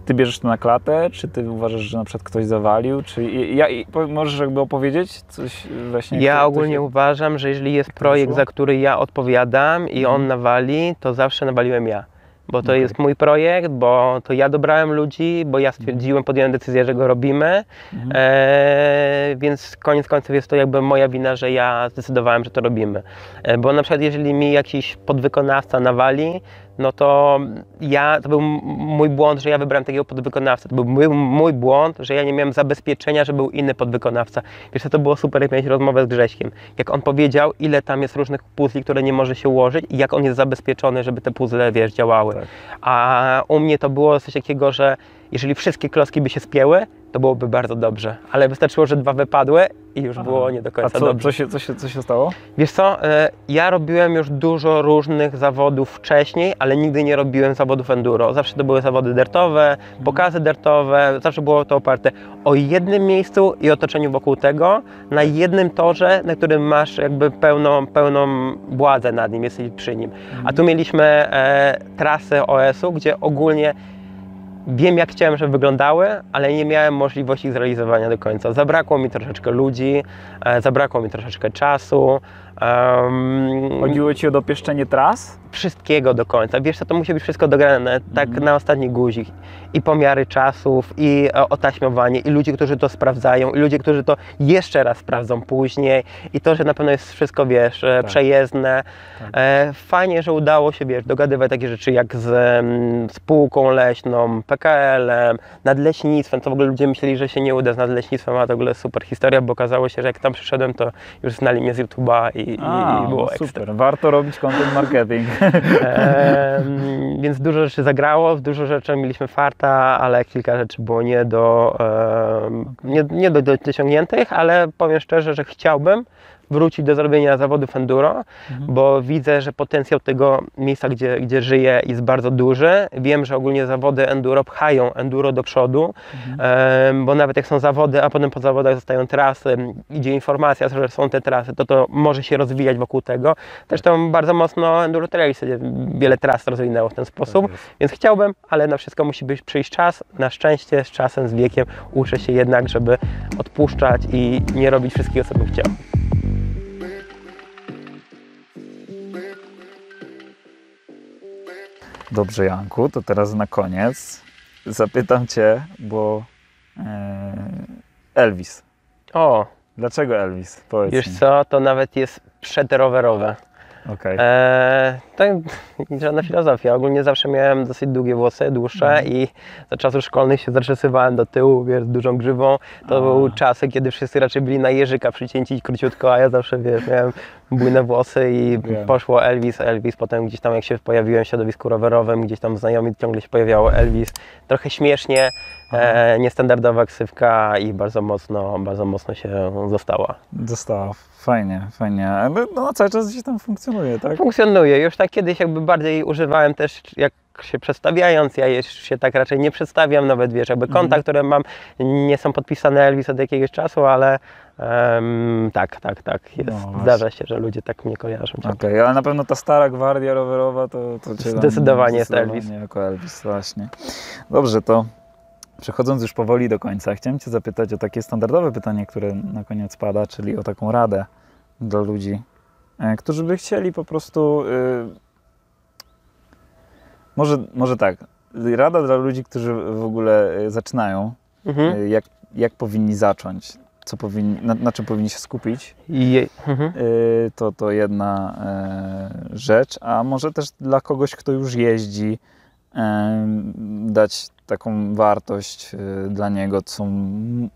Speaker 1: Ty bierzesz to na klatę, czy ty uważasz, że na przykład ktoś zawalił, czy ja, i- możesz jakby opowiedzieć coś właśnie?
Speaker 2: Ja ogólnie
Speaker 1: ktoś-
Speaker 2: uważam, że jeżeli jest projekt, za który ja odpowiadam i on
Speaker 1: Mhm.
Speaker 2: nawali, to zawsze nawaliłem ja. Bo to
Speaker 1: Okej.
Speaker 2: jest mój projekt, bo to ja dobrałem ludzi, bo ja stwierdziłem, podjąłem decyzję, że go robimy.
Speaker 1: Mhm.
Speaker 2: E, więc koniec końców jest to jakby moja wina, że ja zdecydowałem, że to robimy. E, bo na przykład jeżeli mi jakiś podwykonawca nawali, no to ja, to był mój błąd, że ja wybrałem takiego podwykonawcę. To był mój, mój błąd, że ja nie miałem zabezpieczenia, że był inny podwykonawca. Wiesz, to było super, jak mieć rozmowę z Grześkiem. Jak on powiedział, ile tam jest różnych puzli, które nie może się ułożyć i jak on jest zabezpieczony, żeby te puzzle, wiesz, działały.
Speaker 1: Tak.
Speaker 2: A u mnie to było coś takiego, że jeżeli wszystkie klocki by się spięły, to byłoby bardzo dobrze. Ale wystarczyło, że dwa wypadły i już
Speaker 1: Aha.
Speaker 2: było nie do
Speaker 1: A
Speaker 2: końca
Speaker 1: co,
Speaker 2: dobrze.
Speaker 1: co, się, co, się, co się stało?
Speaker 2: Wiesz co, e, ja robiłem już dużo różnych zawodów wcześniej, ale nigdy nie robiłem zawodów enduro. Zawsze to były zawody dertowe, pokazy dertowe, zawsze było to oparte o jednym miejscu i otoczeniu wokół tego, na jednym torze, na którym masz jakby pełną, pełną władzę nad nim, jesteś przy nim. A tu mieliśmy e, trasy OS-u, gdzie ogólnie wiem jak chciałem, żeby wyglądały, ale nie miałem możliwości ich zrealizowania do końca. Zabrakło mi troszeczkę ludzi, e, zabrakło mi troszeczkę czasu. em,
Speaker 1: Chodziło ci o dopieszczenie tras?
Speaker 2: Wszystkiego do końca. Wiesz co, to musi być wszystko dograne tak
Speaker 1: Mhm.
Speaker 2: na ostatni guzik. I pomiary czasów, i e, otaśmowanie, i ludzie, którzy to sprawdzają, i ludzie, którzy to jeszcze raz sprawdzą później. I to, że na pewno jest wszystko, wiesz, e,
Speaker 1: Tak.
Speaker 2: przejezdne.
Speaker 1: Tak.
Speaker 2: E, fajnie, że udało się, wiesz, dogadywać takie rzeczy jak z mm, spółką leśną, PKL-em, nadleśnictwem, co w ogóle ludzie myśleli, że się nie uda z nadleśnictwem, a to w ogóle super historia, bo okazało się, że jak tam przyszedłem, to już znali mnie z YouTube'a i,
Speaker 1: A,
Speaker 2: i było
Speaker 1: no
Speaker 2: ekstra.
Speaker 1: super. Warto robić content marketing.
Speaker 2: Więc dużo rzeczy zagrało, dużo rzeczy mieliśmy farta, ale kilka rzeczy było nie do, em, nie, nie do, do dosiągniętych, ale powiem szczerze, że chciałbym wrócić do zrobienia zawodów enduro,
Speaker 1: Mhm.
Speaker 2: bo widzę, że potencjał tego miejsca, gdzie, gdzie żyję jest bardzo duży. Wiem, że ogólnie zawody enduro pchają enduro do przodu, em, bo nawet jak są zawody, a potem po zawodach zostają trasy, idzie informacja, że są te trasy, to to może się rozwijać wokół tego. Zresztą bardzo mocno Enduro Trails wiele tras rozwinęło w ten sposób,
Speaker 1: Tak
Speaker 2: więc chciałbym, ale na wszystko musi być przyjść czas. Na szczęście z czasem, z wiekiem uczę się jednak, żeby odpuszczać i nie robić wszystkiego, co bym chciał.
Speaker 1: Dobrze, Janku, to teraz na koniec zapytam Cię, bo e, Elvis.
Speaker 2: O,
Speaker 1: Dlaczego Elvis? Powiedz
Speaker 2: wiesz
Speaker 1: mi.
Speaker 2: co, to nawet jest przedrowerowe.
Speaker 1: Okej.
Speaker 2: Eee, to żadna filozofia. Ogólnie zawsze miałem dosyć długie włosy, dłuższe
Speaker 1: Mhm.
Speaker 2: i za czasów szkolnych się zaczesywałem do tyłu, wiesz, z dużą grzywą. To były czasy, kiedy wszyscy raczej byli na jeżyka przycięci króciutko, a ja zawsze, wiesz, miałem bujne włosy i
Speaker 1: Wiem.
Speaker 2: poszło Elvis, Elvis. Potem gdzieś tam, jak się pojawiłem w środowisku rowerowym, gieś tam znajomi ciągle się pojawiało Elvis. Trochę śmiesznie, e, niestandardowa ksywka i bardzo mocno, bardzo mocno się została.
Speaker 1: Została Fajnie, fajnie. Ale no, cały czas gdzieś tam funkcjonuje, tak?
Speaker 2: Funkcjonuje. Już tak kiedyś jakby bardziej używałem też jak się przedstawiając, ja już się tak raczej nie przedstawiam, nawet wiesz, jakby konta,
Speaker 1: Mhm.
Speaker 2: które mam nie są podpisane Elvis od jakiegoś czasu, ale em, tak, tak, tak, jest.
Speaker 1: No.
Speaker 2: Zdarza się, że ludzie tak mnie kojarzą.
Speaker 1: Okej, ale na pewno ta stara gwardia rowerowa to, to cię
Speaker 2: Zdecydowanie jest
Speaker 1: zdecydowanie
Speaker 2: Elvis.
Speaker 1: jako Elvis, właśnie. Dobrze, to przechodząc już powoli do końca, chciałem Cię zapytać o takie standardowe pytanie, które na koniec pada, czyli o taką radę dla ludzi, e, którzy by chcieli po prostu. y, może, może tak. Rada dla ludzi, którzy w ogóle y, zaczynają,
Speaker 2: Mhm.
Speaker 1: jak, jak powinni zacząć, co powinni, na, na czym powinni się skupić.
Speaker 2: I, mhm.
Speaker 1: To, to jedna e, rzecz, a może też dla kogoś, kto już jeździ, e, dać taką wartość e, dla niego, co,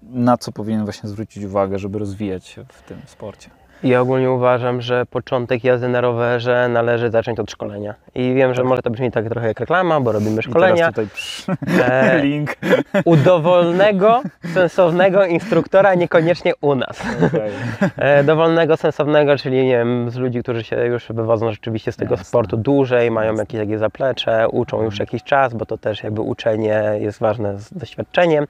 Speaker 1: na co powinien właśnie zwrócić uwagę, żeby rozwijać się w tym sporcie.
Speaker 2: Ja ogólnie uważam, że początek jazdy na rowerze należy zacząć od szkolenia. I wiem, że może to brzmi tak trochę jak reklama, bo robimy
Speaker 1: I
Speaker 2: szkolenia.
Speaker 1: teraz tutaj
Speaker 2: E,
Speaker 1: link.
Speaker 2: u dowolnego, sensownego instruktora, niekoniecznie u nas.
Speaker 1: Okej.
Speaker 2: E, dowolnego, sensownego, czyli nie wiem, z ludzi, którzy się już wywodzą rzeczywiście z tego
Speaker 1: Jasne.
Speaker 2: sportu dłużej, mają jakieś takie zaplecze, uczą już jakiś czas, bo to też jakby uczenie jest ważne z doświadczeniem,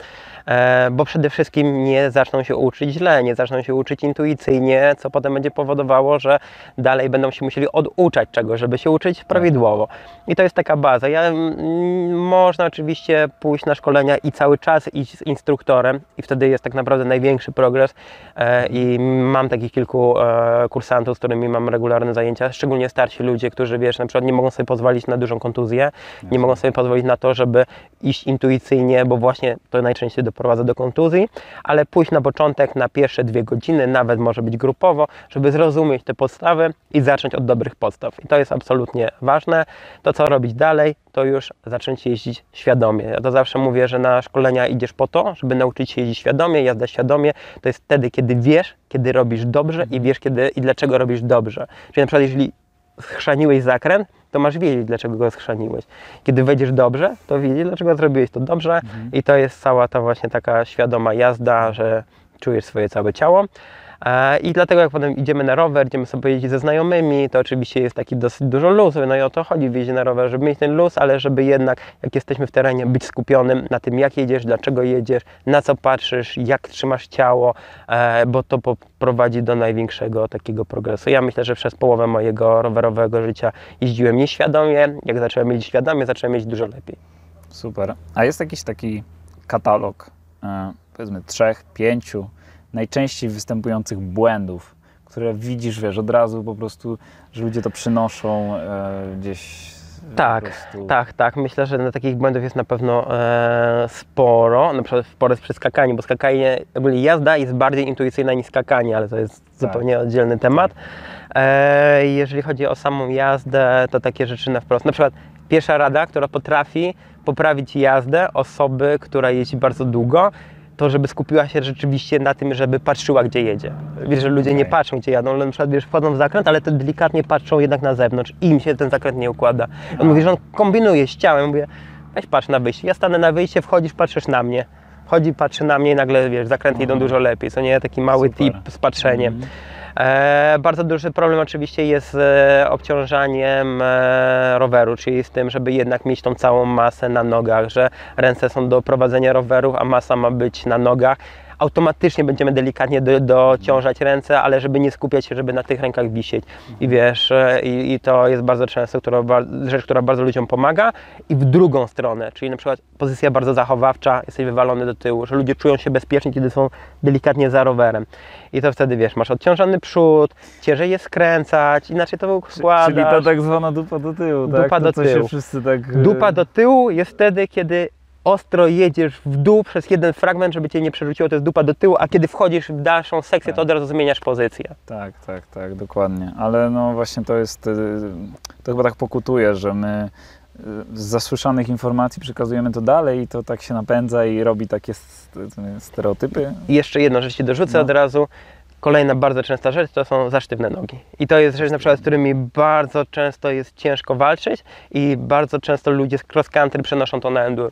Speaker 2: e, bo przede wszystkim nie zaczną się uczyć źle, nie zaczną się uczyć intuicyjnie, co potem będzie powodowało, że dalej będą się musieli oduczać czegoś, żeby się uczyć prawidłowo. I to jest taka baza. Ja, mm, można oczywiście pójść na szkolenia i cały czas iść z instruktorem i wtedy jest tak naprawdę największy progres e, i mam takich kilku e, kursantów, z którymi mam regularne zajęcia, szczególnie starsi ludzie, którzy wiesz, na przykład nie mogą sobie pozwolić na dużą kontuzję, nie mogą sobie pozwolić na to, żeby iść intuicyjnie, bo właśnie to najczęściej doprowadza do kontuzji, ale pójść na początek na pierwsze dwie godziny, nawet może być grupowo, żeby zrozumieć te podstawy i zacząć od dobrych podstaw. I to jest absolutnie ważne. To, co robić dalej, to już zacząć jeździć świadomie. Ja to zawsze mówię, że na szkolenia idziesz po to, żeby nauczyć się jeździć świadomie. Jazda świadomie to jest wtedy, kiedy wiesz, kiedy robisz dobrze i wiesz, kiedy i dlaczego robisz dobrze. Czyli na przykład, jeżeli schrzaniłeś zakręt, to masz wiedzieć, dlaczego go schrzaniłeś. Kiedy wejdziesz dobrze, to wiedzieć, dlaczego zrobiłeś to dobrze i to jest cała ta właśnie taka świadoma jazda, że czujesz swoje całe ciało. E, I dlatego jak potem idziemy na rower, idziemy sobie pojeździć ze znajomymi, to oczywiście jest taki dosyć dużo luzu, no i o to chodzi w na rowerze, żeby mieć ten luz, ale żeby jednak, jak jesteśmy w terenie, być skupionym na tym, jak jedziesz, dlaczego jedziesz, na co patrzysz, jak trzymasz ciało, e, bo to prowadzi do największego takiego progresu. Ja myślę, że przez połowę mojego rowerowego życia jeździłem nieświadomie, jak zacząłem jeździć świadomie, zacząłem jeździć dużo lepiej.
Speaker 1: Super. A jest jakiś taki katalog, e, powiedzmy trzech, pięciu najczęściej występujących błędów, które widzisz, wiesz, od razu po prostu, że ludzie to przynoszą e, gdzieś.
Speaker 2: Tak. Tak, tak. Myślę, że na takich błędów jest na pewno e, sporo. Na przykład sporo jest przy skakaniu, bo skakanie, ogólnie jazda jest bardziej intuicyjna niż skakanie, ale to jest zupełnie oddzielny temat. E, jeżeli chodzi o samą jazdę, to takie rzeczy na wprost. Na przykład pierwsza rada, która potrafi poprawić jazdę osoby, która jeździ bardzo długo, to żeby skupiła się rzeczywiście na tym, żeby patrzyła, gdzie jedzie. Wiesz, że ludzie nie
Speaker 1: Okej.
Speaker 2: patrzą, gdzie jadą, ale na przykład wiesz, wchodzą w zakręt, ale to delikatnie patrzą jednak na zewnątrz i im się ten zakręt nie układa. On mówi, że on kombinuje z ciałem. Mówię, weź patrz na wyjście. Ja stanę na wyjście, wchodzisz, patrzysz na mnie. Chodzi, patrzy na mnie i nagle, wiesz, zakręty idą dużo lepiej. Co nie? Taki mały
Speaker 1: Super.
Speaker 2: tip z patrzeniem. E, bardzo duży problem oczywiście jest z e, obciążaniem e, roweru, czyli z tym, żeby jednak mieć tą całą masę na nogach, że ręce są do prowadzenia rowerów, a masa ma być na nogach. Automatycznie będziemy delikatnie do, dociążać ręce, ale żeby nie skupiać się, żeby na tych rękach wisieć. I wiesz, e, i, i to jest bardzo często która, rzecz, która bardzo ludziom pomaga. I w drugą stronę, czyli na przykład pozycja bardzo zachowawcza, jesteś wywalony do tyłu, że ludzie czują się bezpiecznie, kiedy są delikatnie za rowerem. I to wtedy wiesz, masz odciążony przód, ciężej je skręcać, inaczej to układasz.
Speaker 1: Czyli ta tak zwana dupa do tyłu, tak?
Speaker 2: Dupa
Speaker 1: to,
Speaker 2: do tyłu.
Speaker 1: tak... e,
Speaker 2: Dupa do tyłu jest wtedy, kiedy ostro jedziesz w dół przez jeden fragment, żeby cię nie przerzuciło, to jest dupa do tyłu, a kiedy wchodzisz w dalszą sekcję, to
Speaker 1: Tak.
Speaker 2: od razu zmieniasz pozycję.
Speaker 1: Tak, tak, tak, dokładnie. Ale no właśnie to jest, y, to chyba tak pokutuje, że my y, z zasłyszanych informacji przekazujemy to dalej i to tak się napędza i robi takie st- stereotypy.
Speaker 2: I jeszcze jedno, że ci dorzucę
Speaker 1: No.
Speaker 2: od razu. Kolejna bardzo częsta rzecz to są za sztywne nogi. I to jest rzecz, na przykład, z którymi bardzo często jest ciężko walczyć i bardzo często ludzie z cross country przenoszą to na enduro.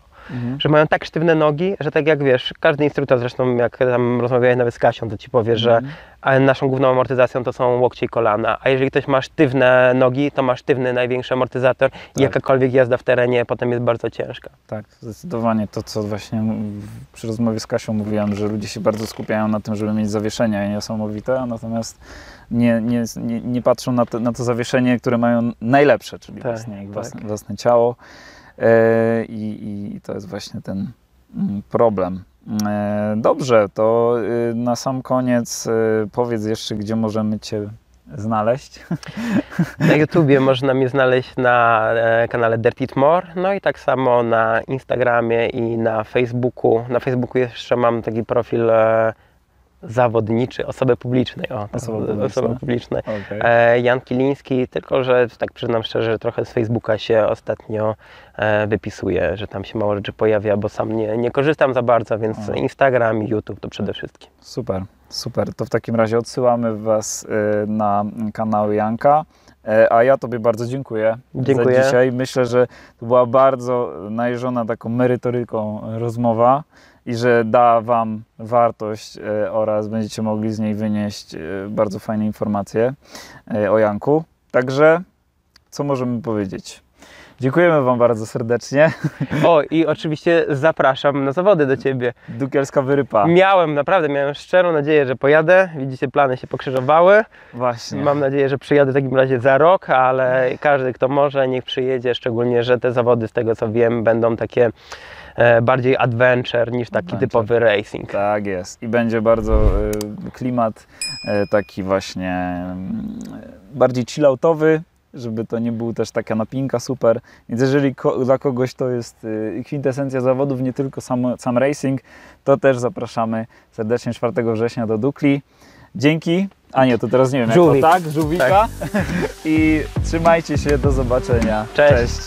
Speaker 2: Że mają tak sztywne nogi, że tak jak wiesz, każdy instruktor zresztą jak tam rozmawiałeś nawet z Kasią, to ci powie, że
Speaker 1: Mhm.
Speaker 2: a naszą główną amortyzacją to są łokcie i kolana, a jeżeli ktoś ma sztywne nogi, to ma sztywny największy amortyzator i jakakolwiek jazda w terenie potem jest bardzo ciężka.
Speaker 1: Tak, zdecydowanie to, co właśnie przy rozmowie z Kasią mówiłem, że ludzie się bardzo skupiają na tym, żeby mieć zawieszenia niesamowite, natomiast nie, nie, nie, nie patrzą na to, na to zawieszenie, które mają najlepsze, czyli
Speaker 2: Tak,
Speaker 1: właśnie ich
Speaker 2: tak.
Speaker 1: własne, własne ciało. E, i, I to jest właśnie ten mm, problem. E, dobrze, to y, na sam koniec y, powiedz jeszcze, gdzie możemy Cię znaleźć.
Speaker 2: Na YouTubie można mnie znaleźć na e, kanale Dirt It More, no i tak samo na Instagramie i na Facebooku. Na Facebooku jeszcze mam taki profil zawodniczy, osoby publicznej. O, tak,
Speaker 1: Osoba publiczna.
Speaker 2: osoby publicznej.
Speaker 1: Okay.
Speaker 2: E, Jan Kiliński, tylko że tak przyznam szczerze, że trochę z Facebooka się ostatnio e, wypisuje, że tam się mało rzeczy pojawia, bo sam nie, nie korzystam za bardzo, więc
Speaker 1: Aha.
Speaker 2: Instagram i YouTube to przede wszystkim.
Speaker 1: Super, super. To w takim razie odsyłamy Was y, na kanał Janka. E, A ja Tobie bardzo dziękuję,
Speaker 2: Dziękuję.
Speaker 1: za dzisiaj. Myślę, że to była bardzo najeżona taką merytoryką rozmowa i że da Wam wartość e, oraz będziecie mogli z niej wynieść e, bardzo fajne informacje e, o Janku. Także co możemy powiedzieć? Dziękujemy Wam bardzo serdecznie.
Speaker 2: O, i oczywiście zapraszam na zawody do Ciebie.
Speaker 1: Dukielska wyrypa.
Speaker 2: Miałem, naprawdę miałem szczerą nadzieję, że pojadę. Widzicie, plany się pokrzyżowały.
Speaker 1: Właśnie.
Speaker 2: Mam nadzieję, że przyjadę w takim razie za rok, ale każdy, kto może, niech przyjedzie, szczególnie, że te zawody, z tego co wiem, będą takie bardziej adventure niż taki
Speaker 1: Adventure.
Speaker 2: typowy racing.
Speaker 1: Tak jest. I będzie bardzo y, klimat y, taki właśnie y, bardziej chilloutowy, żeby to nie był też taka napinka super. Więc jeżeli ko- dla kogoś to jest y, kwintesencja zawodów, nie tylko sam, sam racing, to też zapraszamy serdecznie 4 września do Dukli. Dzięki. A nie, to teraz nie wiem
Speaker 2: Żółwik.
Speaker 1: jak to tak, żółwika. I trzymajcie się, do zobaczenia.
Speaker 2: Cześć.
Speaker 1: Cześć.